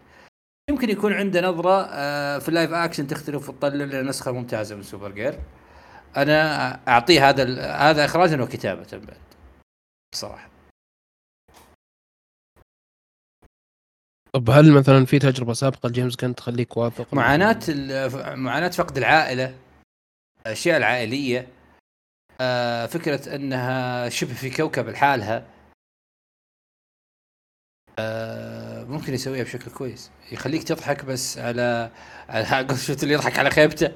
يمكن يكون عنده نظرة آه، في ال live action تختلف وتطلع لنا نسخة ممتازة من سوبر جيرل. أنا أعطيه هذا هذا اخراجا وكتابة بعد. بصراحة. طب هل مثلا في تجربة سابقة لجيمس كانت تخليك واثق معاناة معاناة فقد العائلة الأشياء العائلية آه، فكرة إنها شبه في كوكب لحالها آه، ممكن يسويها بشكل كويس. يخليك تضحك بس على على شفت اللي يضحك على خيبته.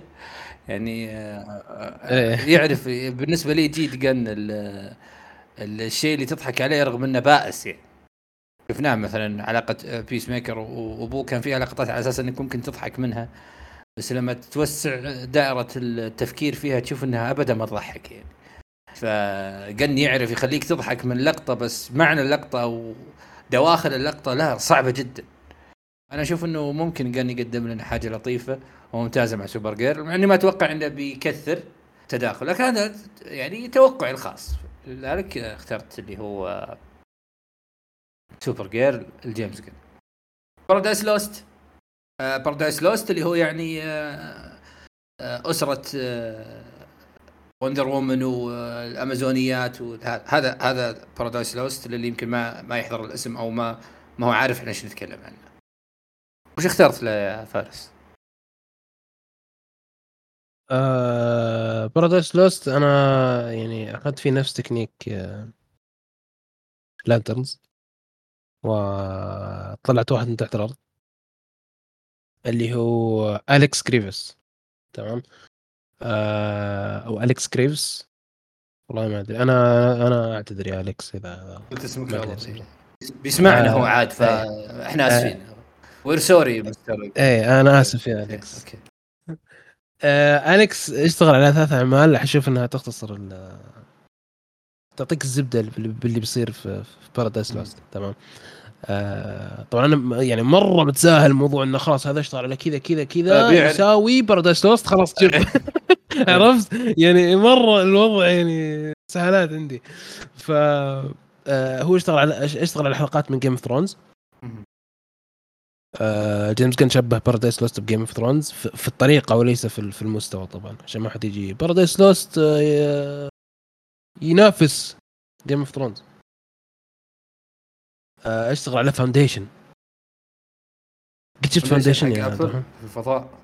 يعني آه، إيه. يعرف بالنسبة لي جيد ال- الشيء اللي تضحك عليه رغم إنه بائس يعني. شفناه مثلا علاقة بيس ميكر وأبوه كان فيها لقطات على أساس إنك ممكن تضحك منها. بس لما توسع دائرة التفكير فيها تشوف إنها ابدا ما تضحك يعني. فجن يعرف يخليك تضحك من لقطة بس معنى اللقطة أو دواخل اللقطة لا صعبة جدا. أنا أشوف إنه ممكن كان يقدم لنا حاجة لطيفة وممتازة مع سوبر جيرل مع إني ما أتوقع إنه بيكثر تداخل لكن هذا يعني توقعي الخاص. لذلك اخترت اللي هو سوبر جيرل لجيمس جن. Paradise Lost Paradise Lost اللي هو يعني آه، آه، أسرة وندر وومن والأمازونيات هذا هذا Paradise Lost اللي يمكن ما ما يحضر الاسم أو ما ما هو عارف إحنا إيش نتكلم عنه. وش اخترت له يا فارس؟ آه Paradise Lost أنا يعني أخذت فيه نفس تكنيك آه Lanterns وطلعت واحد من تحت الأرض. اللي هو اليكس كريفس تمام؟ آه أو اليكس كريفس والله ما أدري. أنا أنا أعتذر يا اليكس إذا قلت اسمك بيسمعنا آه هو عاد فاحنا آسفين. we're sorry مستر إيه أنا آسف يا اليكس okay. آه اليكس اشتغل على ثلاث أعمال. أشوف إنها تختصر تعطيك الزبدة باللي بيصير في, في Paradise Lost تمام؟ آه طبعا أنا يعني مرة متساهل موضوع إنه خلاص هذا اشتغل على كذا كذا كذا يساوي Paradise Lost خلاص شوف عرفت؟ يعني مرة الوضع يعني سهالات عندي. ف آه هو اشتغل على اشتغل على حلقات من Game of Thrones آه جيمس كان شبه Paradise Lost ب Game of Thrones في الطريقة وليس في المستوى طبعا عشان ما حد يجي. Paradise Lost آه ينافس Game of Thrones اشتغل على Foundation قد شفت Foundation يا في الفضاء؟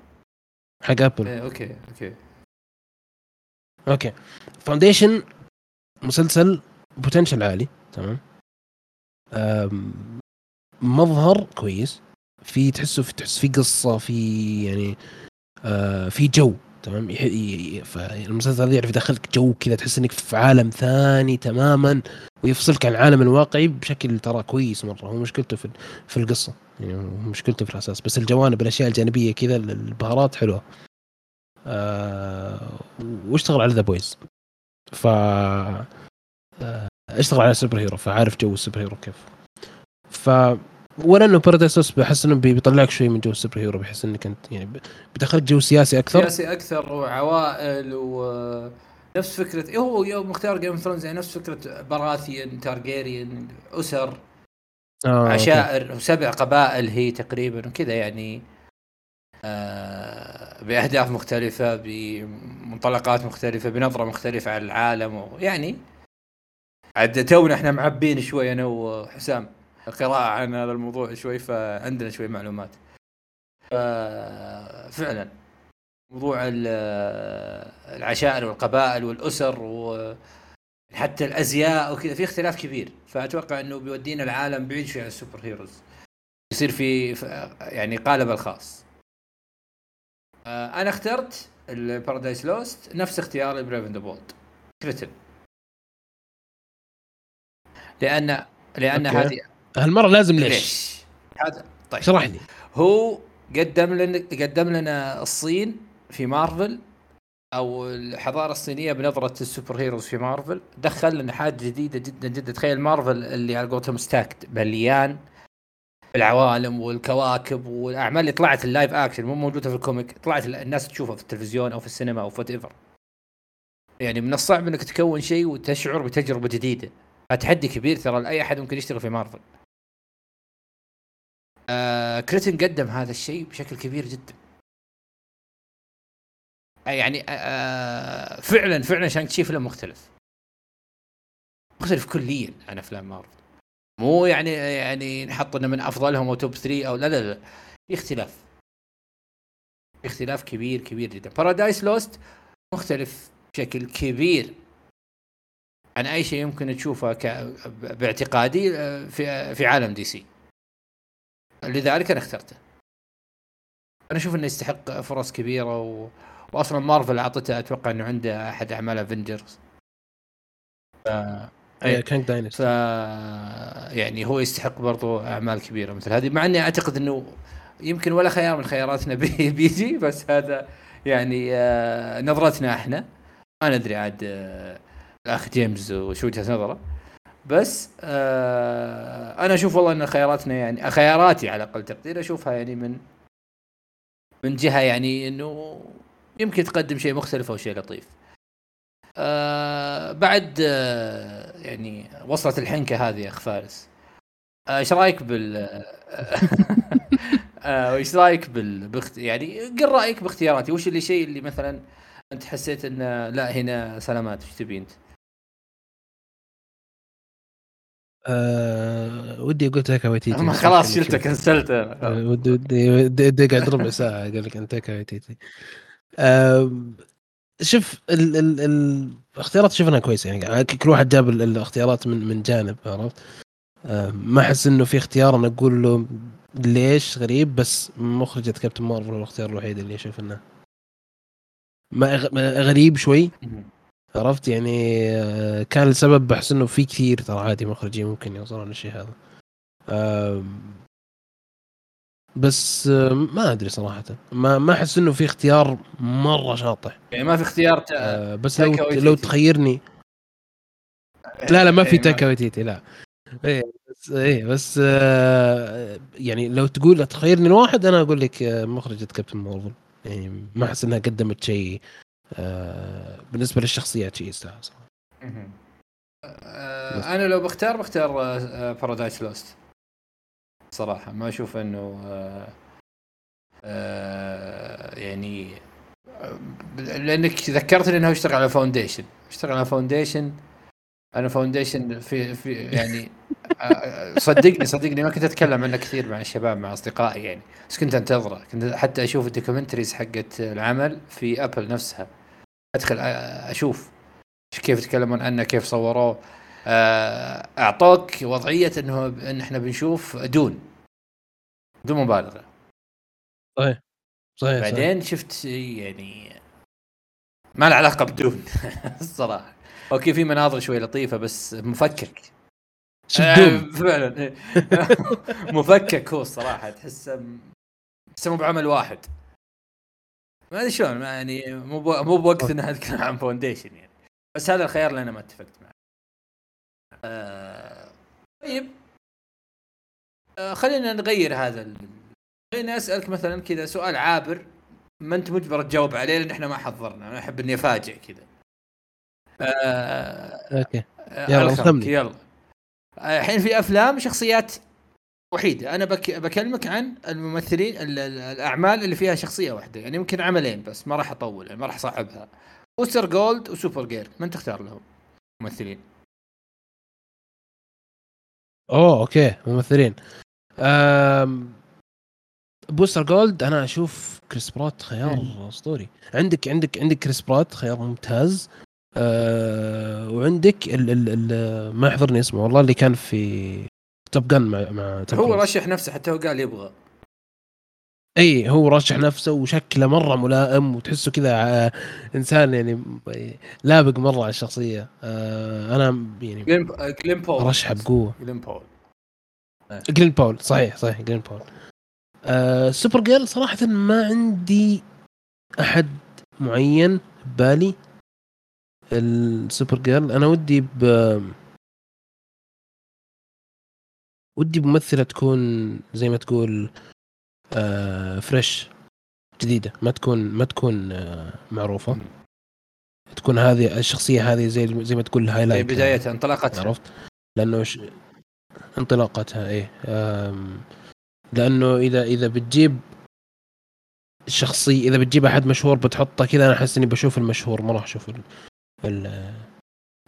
حق ابل إيه okay okay. okay. Foundation مسلسل potential عالي تمام؟ مظهر كويس. في تحسه في تحس في قصة في يعني آه في جو. تمام؟ فالمسلسل هذا يعرف يدخلك جو كذا تحس إنك في عالم ثاني تماما ويفصلك عن العالم الواقعي بشكل ترى كويس مرة. هو مشكلته في في القصة يعني مشكلته في الأساس. بس الجوانب الأشياء الجانبية كذا البهارات حلوة. آه واشتغل على The Boys ف آه اشتغل على super hero فعارف جو ال super hero كيف. ف ولا إنه Paradise بحس إنه بيطلعك شوي من جو ال super hero بحس إنك أنت يعني بيدخلك جو سياسي أكثر. سياسي أكثر وعوائل و نفس فكرة إيه هو يوم مختار Game Thrones يعني نفس فكرة Baratheon Targaryen أسر آه عشائر وسبع قبائل هي تقريبا وكذا يعني آه بأهداف مختلفة بمنطلقات مختلفة بنظرة مختلفة على العالم يعني عاد تونا إحنا معبين شوي أنا وحسام. قراءة عن هذا الموضوع شوي فعندنا شوي معلومات. فعلا موضوع العشائر والقبائل والأسر وحتى الأزياء وكذا في اختلاف كبير. فأتوقع إنه بيودينا العالم بعيد شوي عن ال super heroes. يصير في يعني قالب الخاص. أنا اخترت ال Paradise Lost نفس اختياري Brave The Bold Cretton لأن لأن هذه هالمرة لازم ليش؟ ليش؟ هذا طيب. اشرح لي هو قدم لنا قدم لنا الصين في مارفل أو الحضارة الصينية بنظرة ال super heroes في مارفل. دخل لنا حاجة جديدة جدا جدا. تخيل مارفل اللي على قولتهم stacked مليان العوالم والكواكب والأعمال اللي طلعت ال live action مو موجودة في ال comic طلعت الناس تشوفها في التلفزيون أو في السينما أو whatever يعني من الصعب إنك تكون شيء وتشعر بتجربة جديدة. تحدي كبير ترى لأي أحد ممكن يشتغل في مارفل. آه Cretton قدم هذا الشيء بشكل كبير جدا. آه يعني آه فعلا فعلا Shang-Chi فيلم مختلف. مختلف كليا عن أفلام مارفل. مو يعني يعني نحط إنه من أفضلهم أو top 3 أو لا لا لا. في اختلاف. اختلاف كبير كبير جدا. Paradise Lost مختلف بشكل كبير. عن أي شيء يمكن تشوفه. باعتقادي في في عالم دي سي. لذلك أنا اخترته. أنا أشوف إنه يستحق فرص كبيرة و... واصلا مارفل أعطته أتوقع إنه عنده أحد أعمال Avengers ف... إي Kang Dynasty ف يعني هو يستحق برضو أعمال كبيرة مثل هذه مع إني أعتقد إنه يمكن ولا خيار من خياراتنا بي بيجي بس هذا يعني آه نظرتنا إحنا. ما ندري عاد آه الأخ جيمس وش وجهة نظره. بس آه أنا أشوف والله إن خياراتنا يعني خياراتي على أقل تقدير أشوفها يعني من من جهة يعني إنه يمكن تقدم شيء مختلف أو شيء لطيف. آه بعد آه يعني وصلت الحنكة هذه يا أخ فارس. آه، إيش رأيك بال آه، إيش رأيك بال بخت... يعني قل رأيك باختياراتي وش اللي شيء اللي مثلا أنت حسيت إنه لا هنا سلامات إيش تبي أنت؟ أه ودي أقول تاكا ويتيتي ما خلاص شلته كنسلت أه ودي ودي ودي اقعد ربع ساعة أقول لك أنت تاكا ويتيتي أه شوف ال ال ال الاختيارات شفناها كويسة يعني. كل واحد جاب الاختيارات من من جانب عرفت؟ أه ما أحس إنه في اختيار أنا أقول له ليش غريب بس مخرجة كابتن مارفل الاختيار الوحيد اللي أشوف إنه ما غريب شوي. عرفت؟ يعني آه، كان السبب بحس إنه في كثير ترى عادي مخرجين ممكن يوصلون للشيء هذا. بس آه، ما أدري صراحة. ما ما أحس إنه في اختيار مرة شاطح. يعني ما في اختيار آه، بس لو لو تخيرني. لا لا ما في تايكا ويتيتي لا. إيه بس إيه بس يعني لو تقول تخيرني الواحد أنا أقول لك مخرجة كابتن مارفل. يعني ما أحس إنها قدمت شيء بالنسبة للشخصيات شيء يستاهل. آه أنا لو بختار بختار Paradise آه Lost صراحة ما أشوف إنه آه آه يعني آه، لانك ذكرتني إنه اشتغل على Foundation اشتغل على Foundation أنا Foundation في في يعني آه، صدقني صدقني ما كنت أتكلم عنه كثير مع الشباب مع أصدقائي يعني. بس كنت أنتظره. كنت حتى أشوف ال documentaries حقت العمل في ابل نفسها. أدخل أشوف كيف يتكلمون عنه كيف صوروه. أعطوك وضعية إنه إن إحنا بنشوف Dune. بدون مبالغة. صحيح. صحيح بعدين صحيح. شفت يعني ما له علاقة ب Dune الصراحة. okay في مناظر شوي لطيفة بس مفكك. آه فعلا. مفكك هو الصراحة تحسه تحسه مو بعمل واحد. ما أدري شلون يعني مو مو بوقت نتكلم عن Foundation يعني. بس هذا الخيار اللي أنا ما اتفقت معه. آه طيب. آه خلينا نغير هذا ال... خليني أسألك مثلا كذا سؤال عابر ما أنت مجبر تجاوب عليه لأن إحنا ما حضرنا أنا أحب إني أفاجئ كذا. آه أوكي. آه، يلا يلا. الحين في أفلام شخصيات وحيدة. أنا بك بكلمك عن الممثلين الأعمال اللي فيها شخصية واحدة. يعني يمكن عملين بس ما راح أطول يعني ما راح أصعبها. بوستر جولد وسوبر جير من تختار لهم ممثلين؟ أوه okay ممثلين. أم... Booster Gold أنا أشوف كريس برات خيار أسطوري. عندك عندك عندك كريس برات خيار ممتاز. أه وعندك ال ال ال ما يحضرني اسمه والله اللي كان في Top Gun مع مع هو رشح نفسه حتى هو قال يبغى. إي هو رشح نفسه وشكله مرة ملائم وتحسه كذا إنسان يعني لابق مرة على الشخصية. آه أنا يعني جلين باول. رشحه بقوة. جلين باول. جلين باول صحيح صحيح جلين باول. آه Supergirl صراحة ما عندي أحد معين ببالي. ال Supergirl أنا ودي ب ودي بممثله تكون زي ما تقول آه fresh جديدة. ما تكون ما تكون آه معروفة. تكون هذه الشخصية هذه زي زي ما تقول highlight بدايتها انطلاقتها. عرفت؟ لأنه ش... انطلاقتها إيه. لأنه إذا إذا بتجيب شخصي إذا بتجيب أحد مشهور بتحطه كذا أنا أحس إني بشوف المشهور ما راح أشوف ال... ال...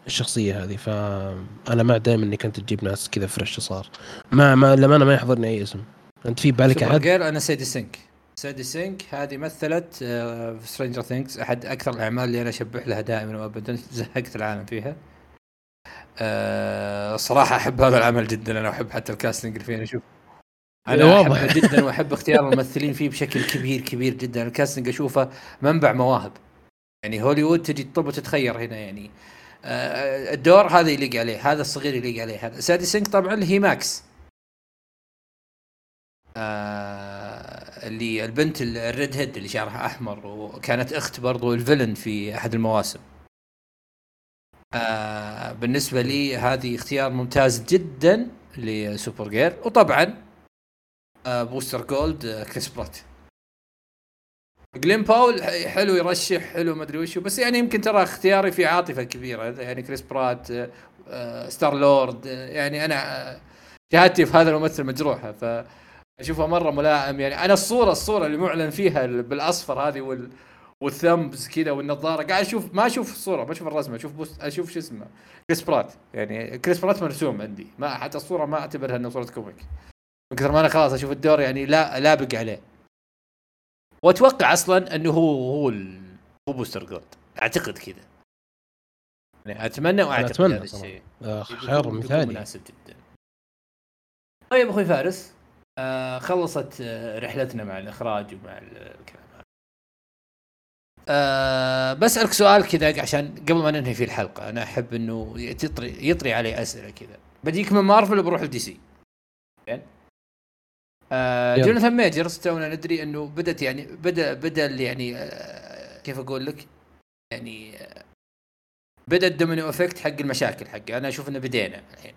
الشخصية هذه فأنا مع دائما انك انت تجيب ناس كذا fresh star. ما ما لما أنا ما يحضرني أي اسم. أنت في بالك أحد؟ غير أنا سيدي سينك. سيدي سينك هذه مثلت في Stranger Things أحد أكثر الأعمال اللي أنا اشبح لها دائما وابدا زهقت العالم فيها. أه صراحة أحب هذا العمل جدا أنا أحب حتى ال casting اللي فيه أشوف. أنا أحبه جدا وأحب اختيار الممثلين فيه بشكل كبير كبير جدا. ال casting أشوفه منبع مواهب. يعني هوليوود تجي تطب وتتخير هنا يعني آه، الدور هذا يليق عليه هذا الصغير يليق عليه هذا. سادي سينك طبعا هي ماكس. آه اللي البنت ال redhead اللي شعرها أحمر وكانت أخت برضو ال villain في أحد المواسم. آه بالنسبة لي هذه اختيار ممتاز جدا لسوبر جيرل. وطبعا آه بوستر جولد آه كريس برات جلين باول حلو يرشح حلو ما أدري وشو بس يعني يمكن ترى اختياري في عاطفة كبيرة يعني كريس برات آه آه ستار لورد آه يعني أنا شهادتي في هذا الممثل مجروحة ف أشوفه مرة ملائم يعني أنا الصورة الصورة اللي معلن فيها بالأصفر هذه وال وال thumbs كذا والنظارة قاعد أشوف ما أشوف الصورة ما أشوف الرسمة أشوف بوست أشوف شو اسمه كريس برات يعني كريس برات مرسوم عندي ما حتى الصورة ما أعتبرها انها صورة comic من كثر ما أنا خلاص أشوف الدور يعني لا لابق عليه. واتوقع أصلا انه هو هو ال... هو بوستر جولد. اعتقد كذا. يعني اتمنى وأعتقد أتمنى هذا الشيء. آه، خيار مثالي. مناسب جدا. طيب أخوي فارس آه خلصت آه رحلتنا مع الإخراج ومع ال- الكلام هذا. آه بسألك سؤال كذا عشان قبل ما ننهي في الحلقة. أنا أحب إنه يطري يطري علي أسئلة كذا. بديك من مارفل وبروح لدي سي. زين؟ آه. جوناثان ميجرز تونا ندري إنه بدت يعني بدأ بدأ يعني آه كيف أقول لك؟ يعني آه بدأ ال domino effect حق المشاكل حقه. أنا أشوف إنه بدينا الحين.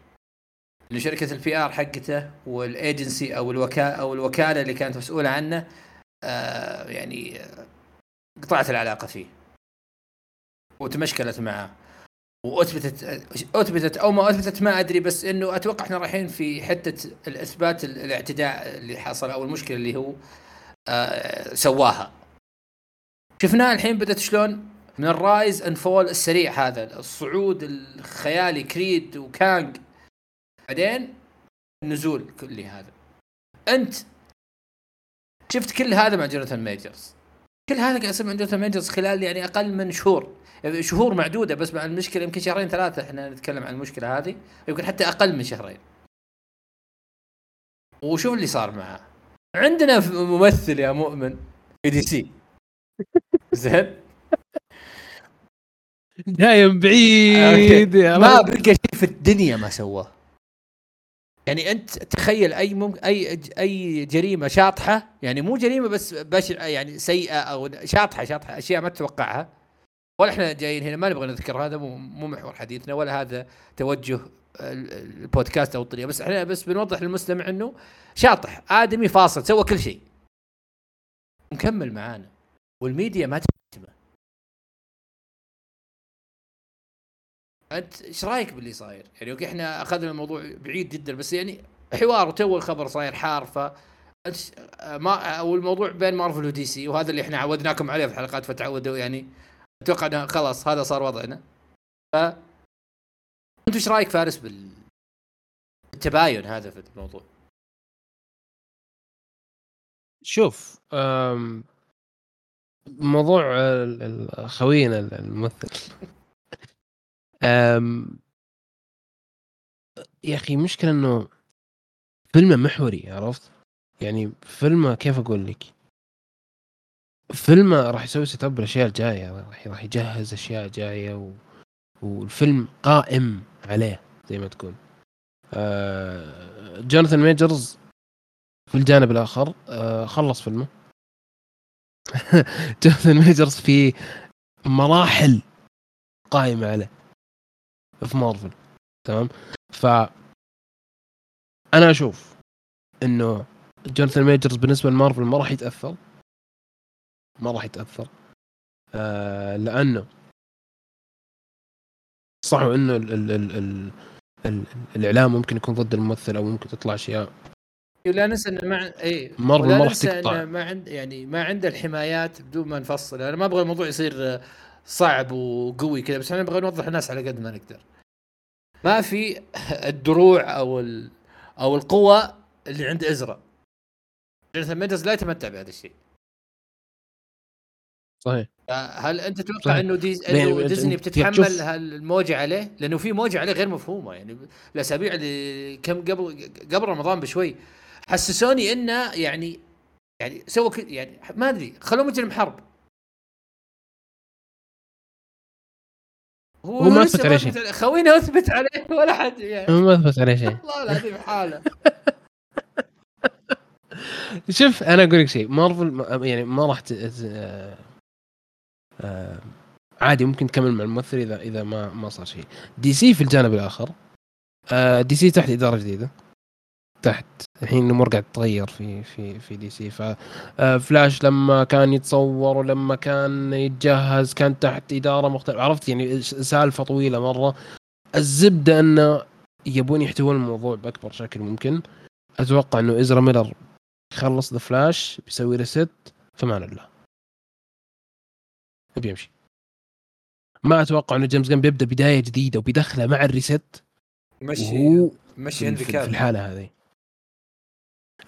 إنه شركة ال PR حقته والايجنسي أو الوكاله أو الوكالة اللي كانت مسؤولة عنه آه يعني آه، قطعت العلاقة فيه. وتمشكلت معه. وأثبتت أثبتت أو ما أثبتت ما أدري بس إنه أتوقع إحنا رايحين في حتة الإثبات ال- الاعتداء اللي حصل أو المشكلة اللي هو آه سواها. شفناه الحين بدأت شلون؟ من ال rise and fall السريع هذا الصعود الخيالي كريد وكانج. بعدين النزول كلي هذا. أنت شفت كل هذا مع جوناثان ميجرز كل هذا قاعد يصير مع جوناثان ميجرز خلال يعني أقل من شهور. شهور معدودة بس مع المشكلة يمكن شهرين ثلاثة إحنا نتكلم عن المشكلة هذه يمكن حتى أقل من شهرين. وشوف اللي صار معاه عندنا ممثل يا مؤمن في دي سي. زين. دايم بعيد يا ما. بقى شيء في الدنيا ما سواه. يعني أنت تخيل أي مم... أي أي جريمة شاطحة يعني مو جريمة بس بشعه يعني سيئة أو شاطحة شاطحة أشياء ما تتوقعها. ولا إحنا جايين هنا ما نبغى نذكر هذا مو, مو محور حديثنا ولا هذا توجه ال- البودكاست أو الطريقة. بس إحنا بس بنوضح للمستمع إنه شاطح آدمي فاصل سوى كل شيء. مكمل معانا والميديا ما تهتمه أنت إيش رأيك باللي صاير؟ يعني أوكي إحنا أخذنا الموضوع بعيد جدا بس يعني حوار وتو الخبر صاير حار ف ما أو الموضوع بين مارفل ودي سي وهذا اللي إحنا عودناكم عليه في الحلقات فتعودوا يعني أتوقع انه خلاص هذا صار وضعنا ف أنت إيش رأيك فارس بال التباين هذا في الموضوع؟ شوف أم، موضوع خوينا الممثل أم، يا أخي مشكلة إنه فيلمه محوري عرفت؟ يعني فيلمه كيف أقول لك؟ فيلمه راح يسوي set up الاشياء الجاية راح راح يجهز أشياء جاية و... والفيلم قائم عليه زي ما تكون. آه... جوناثان ميجرز في الجانب الآخر آه خلص فيلمه. جوناثان ميجرز في مراحل قائمة عليه في مارفل تمام؟ ف أنا أشوف إنه جوناثان ميجرز بالنسبة لمارفل ما راح يتأثر. ما راح يتأثر. آه لأنه صح إنه ال ال ال ال ال الإعلام ممكن يكون ضد الممثل أو ممكن تطلع أشياء. لا ننسى إنه ما اي ولا ما راح تقطع. ما عند يعني ما عنده الحمايات بدون ما نفصل. أنا ما أبغى الموضوع يصير آه، صعب وقوي كذا بس إحنا نبغى نوضح الناس على قد ما نقدر. ما في الدروع أو ال أو القوة اللي عند إزرا. جوناثان ميجرز لا يتمتع بهذا الشيء. صحيح هل أنت تتوقع. إنه ديز... يعني إنه ديزني بتتحمل. هالموجة عليه؟ لأنه في موجة عليه غير مفهومة يعني الأسابيع اللي كم قبل قبل رمضان بشوي حسسوني إنه يعني يعني سوى ك... يعني ما أدري خلوه مجرم حرب هو ما لسه أثبت عليه شيء. خوينا أثبت عليه ولا حد يعني ما أثبت عليه شيء والله العظيم حاله شوف أنا أقول لك شيء مارفل ما- يعني ما راح عادي ممكن تكمل مع الممثل إذا إذا ما ما صار شيء. دي سي في الجانب الآخر آه، دي سي تحت إدارة جديدة تحت. الحين الأمور قاعد تتغير في في في دي سي ففلاش لما كان يتصور ولما كان يتجهز كان تحت إدارة مختلفة. عرفت؟ يعني سالفة طويلة مرة. الزبدة انه يبون يحتوون الموضوع بأكبر شكل ممكن. أتوقع إنه إزرا ميلر يخلص ذا فلاش بيسوي reset فمان الله بيمشي ما أتوقع انه جيمس جن بيبدأ بداية جديدة وبيدخله مع ال reset. مشي مشي هنري كافل. في الحالة هذه.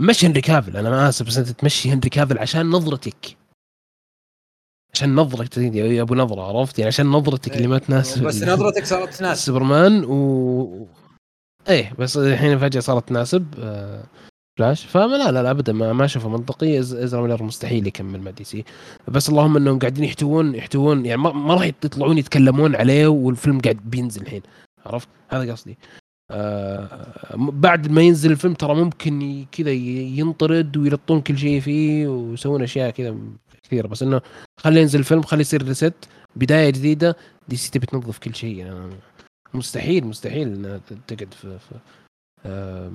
مشي هنري كافل. أنا ما آسف بس أنت تمشي هنري كافل عشان نظرتك. عشان نظرتك. يا أبو نظرة عرفت؟ يعني عشان نظرتك اللي ما تناسب بس نظرتك صارت تناسب. سوبرمان و إيه بس الحين فجأة صارت تناسب. آه فلاش؟ فما لا لا, ابدا ما, ما أشوفه منطقي. إزرا ميلر مستحيل يكمل مع دي سي. بس اللهم إنهم قاعدين يحتوون يحتوون يعني ما, ما راح يطلعون يتكلمون عليه والفيلم قاعد بينزل الحين. عرفت؟ هذا قصدي. آه بعد ما ينزل الفيلم ترى ممكن كذا ينطرد ويلطون كل شيء فيه ويسوون أشياء كذا كثيرة. بس إنه خلي ينزل الفيلم خلي يصير reset بداية جديدة. دي سي تبي تنظف كل شيء. يعني مستحيل مستحيل إنها تقعد في, في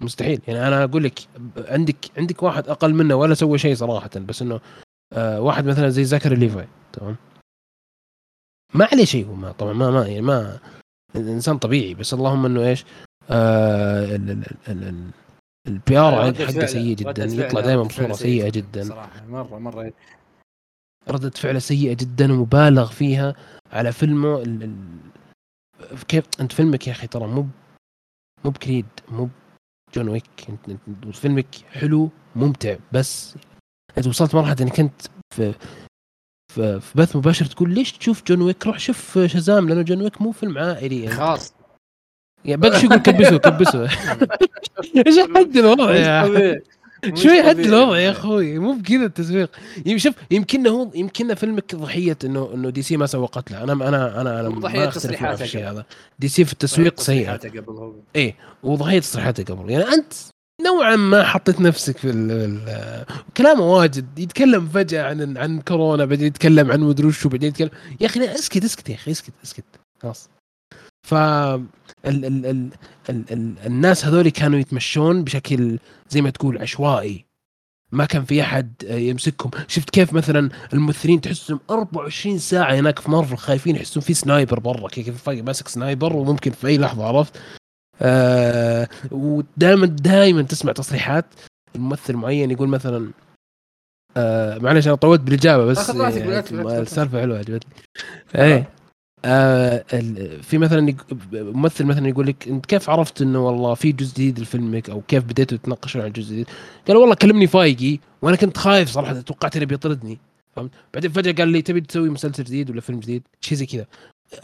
مستحيل. يعني أنا أقول لك عندك عندك واحد أقل منه ولا سوى شيء صراحة بس إنه آه واحد مثلا زي زكري ليفاي تمام؟ ما عليه شيء هو ما طبعا ما ما يعني ما الانسان طبيعي بس اللهم إنه إيش آه ال PR حقه سيء جدا يطلع دائما بصورة سيئة جدا. صراحة مرة مرة ردة فعله سيئة جدا ومبالغ فيها على فيلمه ال... ال... كيف أنت فيلمك يا أخي ترى مو مو بكريد مو جون ويك. فيلمك حلو ممتع بس أنت وصلت مرحلة إنك انت في في, بث مباشر تقول ليش تشوف جون ويك؟ روح شوف شزام لأنه جون ويك مو فيلم عائلي يعني. خاص يعني بقى شو يقول كبسوا كبسوا إيش حد؟ الوضع يا شوي حد الوضع يا أخوي مو بكذا التسويق. شوف يمكن هو يمكن فيلمك ضحية إنه إنه دي سي ما سوقت له أنا أنا أنا أنا ضحية تصريحاته الشيء هذا. دي سي في التسويق سيء قبل هو إيه وضحية تصريحاته قبل يعني أنت نوعا ما حطيت نفسك في ال كلامه واجد. يتكلم فجأة عن عن كورونا بعدين يتكلم عن مدري وشو بعدين يتكلم. يا أخي اسكت اسكت يا أخي اسكت اسكت. خلاص. ف ال ال ال ال ال الناس هذول كانوا يتمشون بشكل زي ما تقول عشوائي. ما كان في أحد يمسكهم. شفت كيف مثلا الممثلين تحسهم 24 ساعة هناك في مارفل خايفين يحسون في sniper برا كيف ماسك sniper وممكن في أي لحظة عرفت؟ آه ودائما دائما تسمع تصريحات الممثل معين يقول مثلا آه معلش أنا طولت بالإجابة بس السالفة حلوة عجبتني. إيه. آه في مثلا ممثل مثلا يقول لك أنت كيف عرفت إنه والله في جزء جديد لفيلمك أو كيف بديتوا تتناقشون عن الجزء الجديد؟ قال والله كلمني فايغي وأنا كنت خايف صراحة توقعت إنه بيطردني فهمت؟ بعدين فجأة قال لي تبي تسوي مسلسل جديد ولا فيلم جديد؟ شيء زي كذا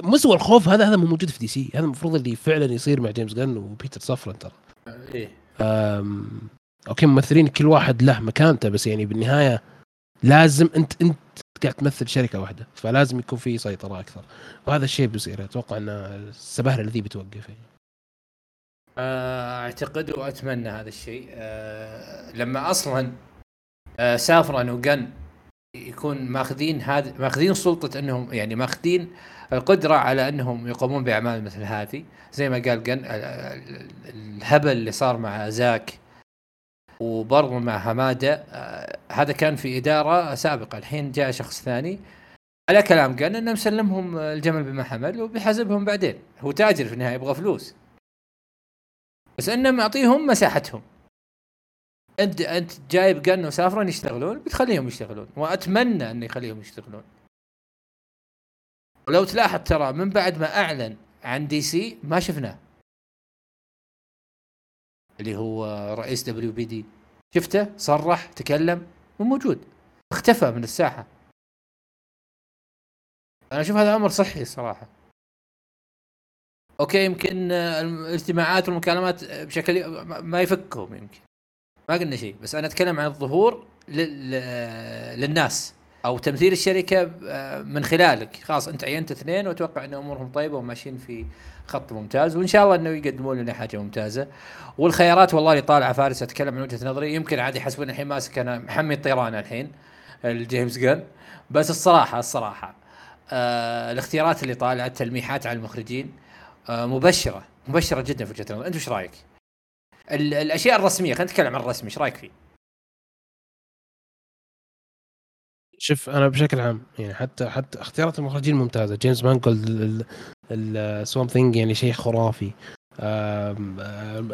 مستوى الخوف هذا هذا مو موجود في دي سي هذا المفروض اللي فعلا يصير مع جيمس جن وبيتر سافرن ترى إيه أوكي ممثلين كل واحد له مكانته بس يعني بالنهاية لازم انت أنت قاعد تمثل شركة واحدة فلازم يكون في سيطرة أكثر. وهذا الشيء بيصير أتوقع إن السبهله الذي بتوقف يعني. أعتقد وأتمنى هذا الشيء. أه لما أصلا أه سافرن وجن يكون ماخذين هذا ماخذين سلطة إنهم يعني ماخذين القدرة على إنهم يقومون بأعمال مثل هذه. زي ما قال جن الهبل اللي صار مع زاك وبرضه مع هماده آه هذا كان في إدارة سابقة. الحين جاء شخص ثاني. على كلام قال انه مسلمهم الجمل بما حمل وبيحاسبهم بعدين. هو تاجر في النهاية يبغى فلوس. بس إنه معطيهم مساحتهم. أنت أنت جايب قن وسافرا يشتغلون بتخليهم يشتغلون. وأتمنى إنه يخليهم يشتغلون. ولو تلاحظ ترى من بعد ما أعلن عن دي سي ما شفناه. اللي هو رئيس WBD شفته صرح تكلم مو موجود. اختفى من الساحة. أنا أشوف هذا أمر صحي صراحة. أوكي يمكن الاجتماعات والمكالمات بشكل ما يفكهم يمكن. ما قلنا شيء بس أنا أتكلم عن الظهور للناس. أو تمثيل الشركة آه، من خلالك. خلاص أنت عينت اثنين وأتوقع أن أمورهم طيبة وماشيين في خط ممتاز. وإن شاء الله أنه يقدمون لنا حاجة ممتازة. والخيارات والله اللي طالعه فارس أتكلم من وجهة نظري. يمكن عادي يحسبون الحين ماسك أنا محمي الطيران الحين الجيمس جن بس الصراحة الصراحة آه الاختيارات اللي طالعت تلميحات على المخرجين آه مبشرة مبشرة جدا في وجهة نظري. أنت وش رأيك؟ الأشياء الرسمية خلينا نتكلم عن الرسمي إيش رأيك فيه؟ شوف أنا بشكل عام يعني حتى حتى اختيارات المخرجين ممتازة. جيمس مانجولد ال Swamp Thing يعني شيء خرافي.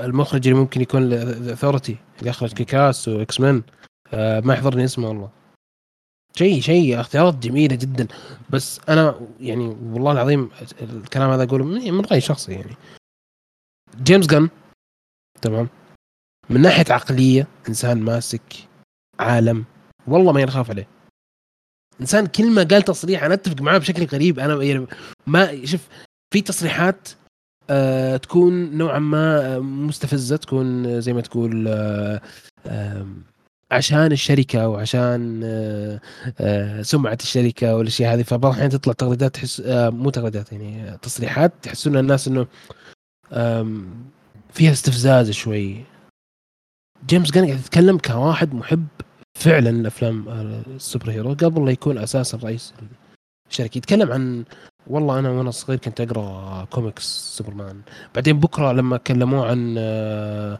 المخرج اللي ممكن يكون Authority اللي اخرج Kick-Ass و X-Men ما يحضرني اسمه والله. شيء شيء اختيارات جميلة جدا. بس أنا يعني والله العظيم الكلام هذا أقوله من رأيي شخصي يعني. جيمس جن تمام؟ من ناحية عقلية إنسان ماسك عالم والله ما ينخاف عليه. إنسان كلمة قال تصريح أنا أتفق معاه بشكل غريب. أنا يعني ما شوف في تصريحات آه تكون نوعا ما مستفزة تكون زي ما تقول آه آه عشان الشركة وعشان آه آه سمعة الشركة والأشياء هذه. فبعض الأحيان تطلع تغريدات تحس آه مو تغريدات يعني تصريحات تحسون الناس إنه فيها استفزاز شوي. جيمس قاعد يتكلم كواحد محب فعلا لافلام ال superhero قبل لا يكون أساسا رئيس الشركة يتكلم عن والله أنا وأنا صغير كنت أقرأ كوميكس سوبرمان. بعدين بكرة لما كلموه عن ال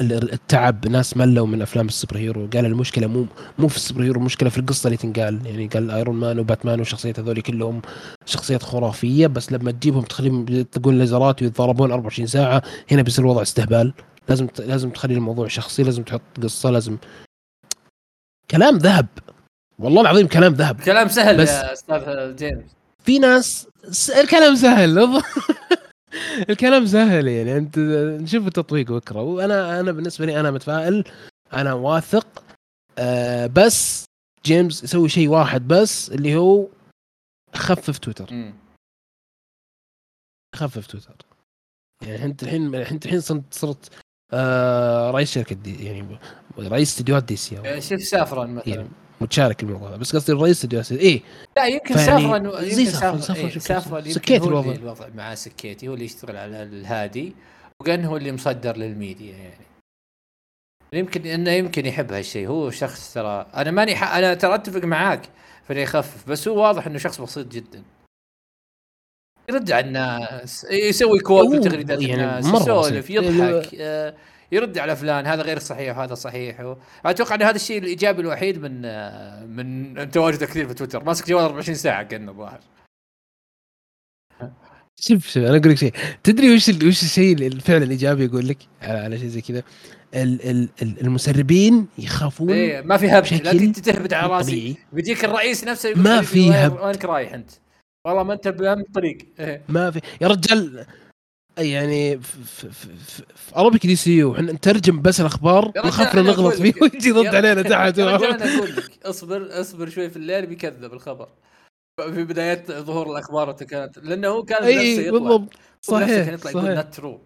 ال التعب ناس ملوا من أفلام ال superhero قال المشكلة مو مو في ال superhero المشكلة في القصة اللي تنقال. يعني قال ايرون مان وباتمان والشخصيات هذول كلهم شخصيات خرافية. بس لما تجيبهم تخليهم يطلقون ليزرات ويتضاربون 24 ساعة هنا بيصير الوضع استهبال. لازم لازم تخلي الموضوع شخصي لازم تحط قصة لازم كلام ذهب. والله العظيم كلام ذهب. كلام سهل بس يا أستاذ جيمس. في ناس الكلام سهل. الكلام سهل يعني. أنت نشوف التطبيق بكره وأنا أنا بالنسبة لي أنا متفائل. أنا واثق. آه بس جيمس يسوي شيء واحد بس اللي هو خفف تويتر. خفف تويتر. يعني انت الحين انت الحين صرت آه رئيس شركة دي يعني رئيس استديوهات دي سي يعني شوف سافران مثلا. يعني متشارك الموضوع بس قصدي رئيس استديوهات اي لا يمكن سافران يمكن سافران سافران, إيه سافران سكيت الوضع. الوضع مع سكيتي هو اللي يشتغل على الهادي وكان هو اللي مصدر للميديا يعني. يمكن إنه يمكن يحب هالشيء. هو شخص ترى أنا ماني ح... أنا ترى أتفق معاك في إنه يخفف بس هو واضح إنه شخص بسيط جدا. يرد على الناس يسوي كود بتغريدات يعني الناس يسولف يضحك آه، يرد على فلان هذا غير صحيح وهذا صحيح. أتوقع إن هذا الشيء الإيجابي الوحيد من آه، من تواجده كثير في تويتر. ماسك جوال 24 ساعة كانه الظاهر شوف شوف أنا أقول لك شيء. تدري وش وش الشيء الفعل الإيجابي أقول لك؟ على شيء زي كذا. المسربين يخافون إيه ما في هبد لا تهبد على راسي. بيجيك الرئيس نفسه يقول ما في هبد وينك رايح أنت؟ والله ما انت بهم الطريق. إيه. ما في. يا رجال يعني في, في, في, في Arabic DCU. إحنا نترجم بس الأخبار نخاف نغلط فيه ويجي ضد علينا تحت. أنا أقول لك. اصبر اصبر شوي في الليل بيكذب الخبر. في بدايات ظهور الأخبار كانت. لأنه هو كان أي بالضبط. صحيح كان يطلع يقول not true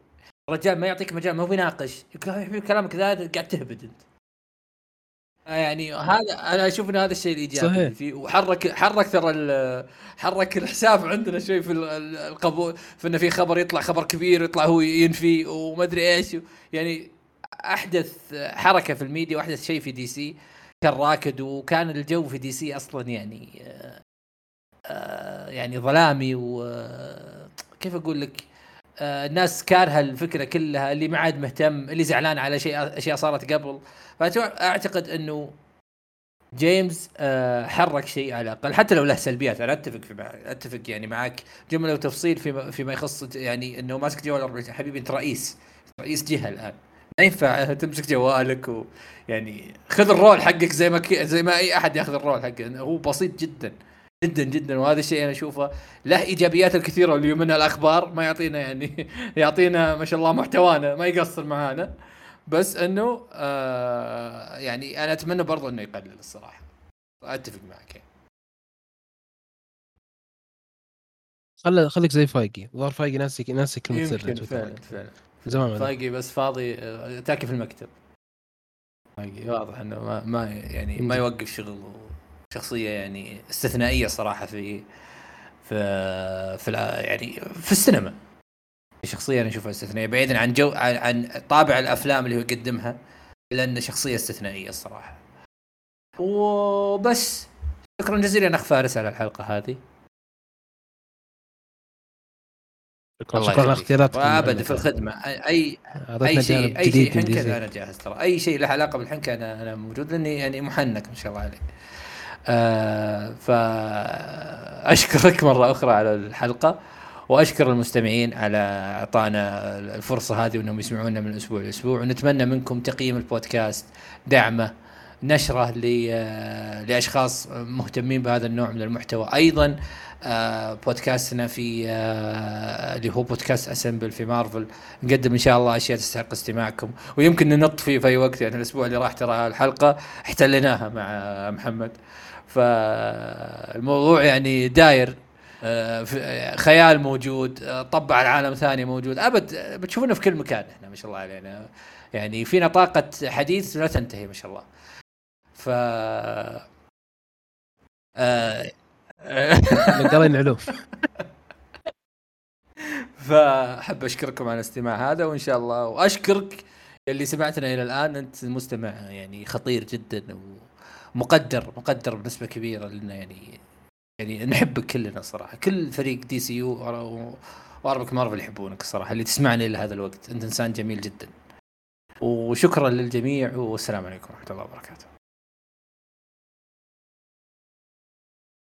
الرجال ما يعطيك مجال ما هو بيناقش. يقول كلامك ذا قاعد تهبد أنت. يعني هذا أنا أشوف إن هذا الشيء الإيجابي صحيح. فيه وحرك حرك ترى حرك الحساب عندنا شوي في القبول في إنه في خبر يطلع خبر كبير ويطلع هو ينفي وما أدري إيش يعني أحدث حركة في الميديا وأحدث شيء في دي سي كان راكد وكان الجو في دي سي أصلا يعني آه, آه، يعني ظلامي وكيف أقول لك آه الناس كارهة الفكرة كلها اللي ما عاد مهتم اللي زعلان على شيء أشياء صارت قبل. فاعتقد إنه جيمس آه حرك شيء على الأقل. حتى لو له سلبيات أنا أتفق أتفق يعني معك جملة وتفصيل فيما فيما يخص يعني إنه ماسك جوال حبيبي أنت رئيس. رئيس جهة الآن. ما ينفع تمسك جوالك ويعني خذ الرول حقك زي ما زي ما أي أحد ياخذ الرول حقه. هو بسيط جدا. جدا جدا. وهذا الشيء أنا أشوفه له إيجابيات الكثيرة اللي منها الأخبار. ما يعطينا يعني يعطينا ما شاء الله محتوانا ما يقصر معانا. بس إنه آه يعني أنا أتمنى برضو إنه يقلل الصراحة. أتفق معك. يعني. خلي خليك زي فايقي. ظهر فايقي ناسي ناسي كلمة سر يمكن فعلا فعلا. زمان فايقي بس فاضي آه، تاكي في المكتب. فايقي واضح إنه ما, ما يعني ما يوقف شغل. شخصية يعني استثنائية صراحة في في في يعني في السينما. شخصية أنا أشوفها استثنائية بعيدا عن جو عن طابع الأفلام اللي هو يقدمها لأنه شخصية استثنائية الصراحة. وبس. شكرا جزيلا أخ فارس على الحلقة هذه. شكرا شكرا. اختياراتك وابد في الخدمة. أي أي شيء أي شيء حنكه. أنا جاهز ترى. أي شيء له علاقة بالحنكه أنا أنا موجود لأني يعني محنك ما شاء الله عليك. آه فأشكرك مرة أخرى على الحلقة وأشكر المستمعين على إعطانا الفرصة هذه وأنهم يسمعونا من أسبوع لأسبوع ونتمنى منكم تقييم البودكاست دعمة نشرة ل- لأشخاص مهتمين بهذا النوع من المحتوى. أيضا آه، بودكاستنا في آه، اللي هو بودكاست أسمبل في مارفل نقدم إن شاء الله أشياء تستحق استماعكم ويمكن ننط فيه في اي وقت يعني الأسبوع اللي راح ترى الحلقة احتليناها مع محمد. فالموضوع يعني داير آه، في- خيال موجود آه، طبع العالم ثاني موجود. أبد آه، بتشوفونا في كل مكان إحنا ما شاء الله علينا. يعني فينا طاقه حديث لا تنتهي ما شاء الله. ف آه، مقرين علوف فأحب أشكركم على الاستماع هذا وإن شاء الله وأشكرك اللي سمعتنا إلى الآن أنت مستمع يعني خطير جدا ومقدر مقدر بنسبة كبيرة لنا يعني يعني نحبك كلنا صراحة. كل فريق دي سي يو واربك مارفل يحبونك الصراحه اللي تسمعني هذا الوقت. أنت إنسان جميل جدا. وشكرا للجميع والسلام عليكم ورحمة الله وبركاته.